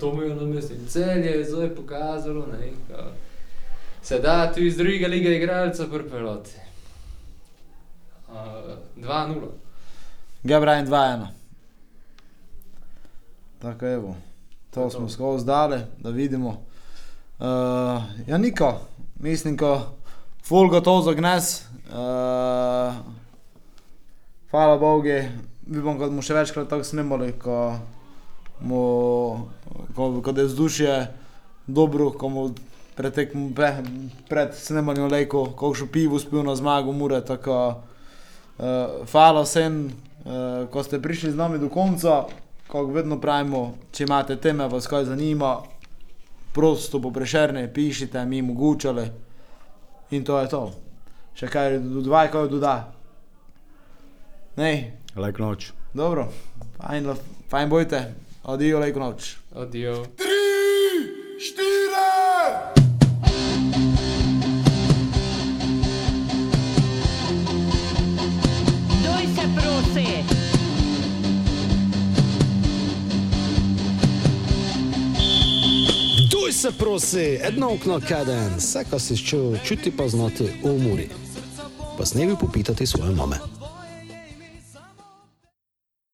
To mu je na mestu. Celje je zdaj pokazalo, ne, ka se da tu iz druge lige igralca pripeloti. Uh, 2-0. Gabriel 2-1. Tako evo. To smo skozi dale, da vidimo. Uh, ja, niko, mislim, ko ful gotov za gnes. Uh, hvala Bogu, vidim, kot mu še večkrat tako snimali, ko, mu, ko, ko da je vzdušje dobro, ko mu pretek, pre, pred snemanjem lejko, ko še pivo spil na zmago, mure, tako uh, hvala vsem, uh, ko ste prišli z nami do konca. Kot vedno pravimo, če imate teme, vas kaj zanima, prosto po prešerne, pišite, mi omogočali. In to je to. Še kaj dodaj, kaj doda. Nej, Lajk noč. dobro, fajn, fajn bojte, adijo, lejko noč. Adijo. Prosi. Duj se prosi, jedno okno kaden, vse, kar si čutil, čuti pa znati v umori. Pa s nebi popitati svoje mame.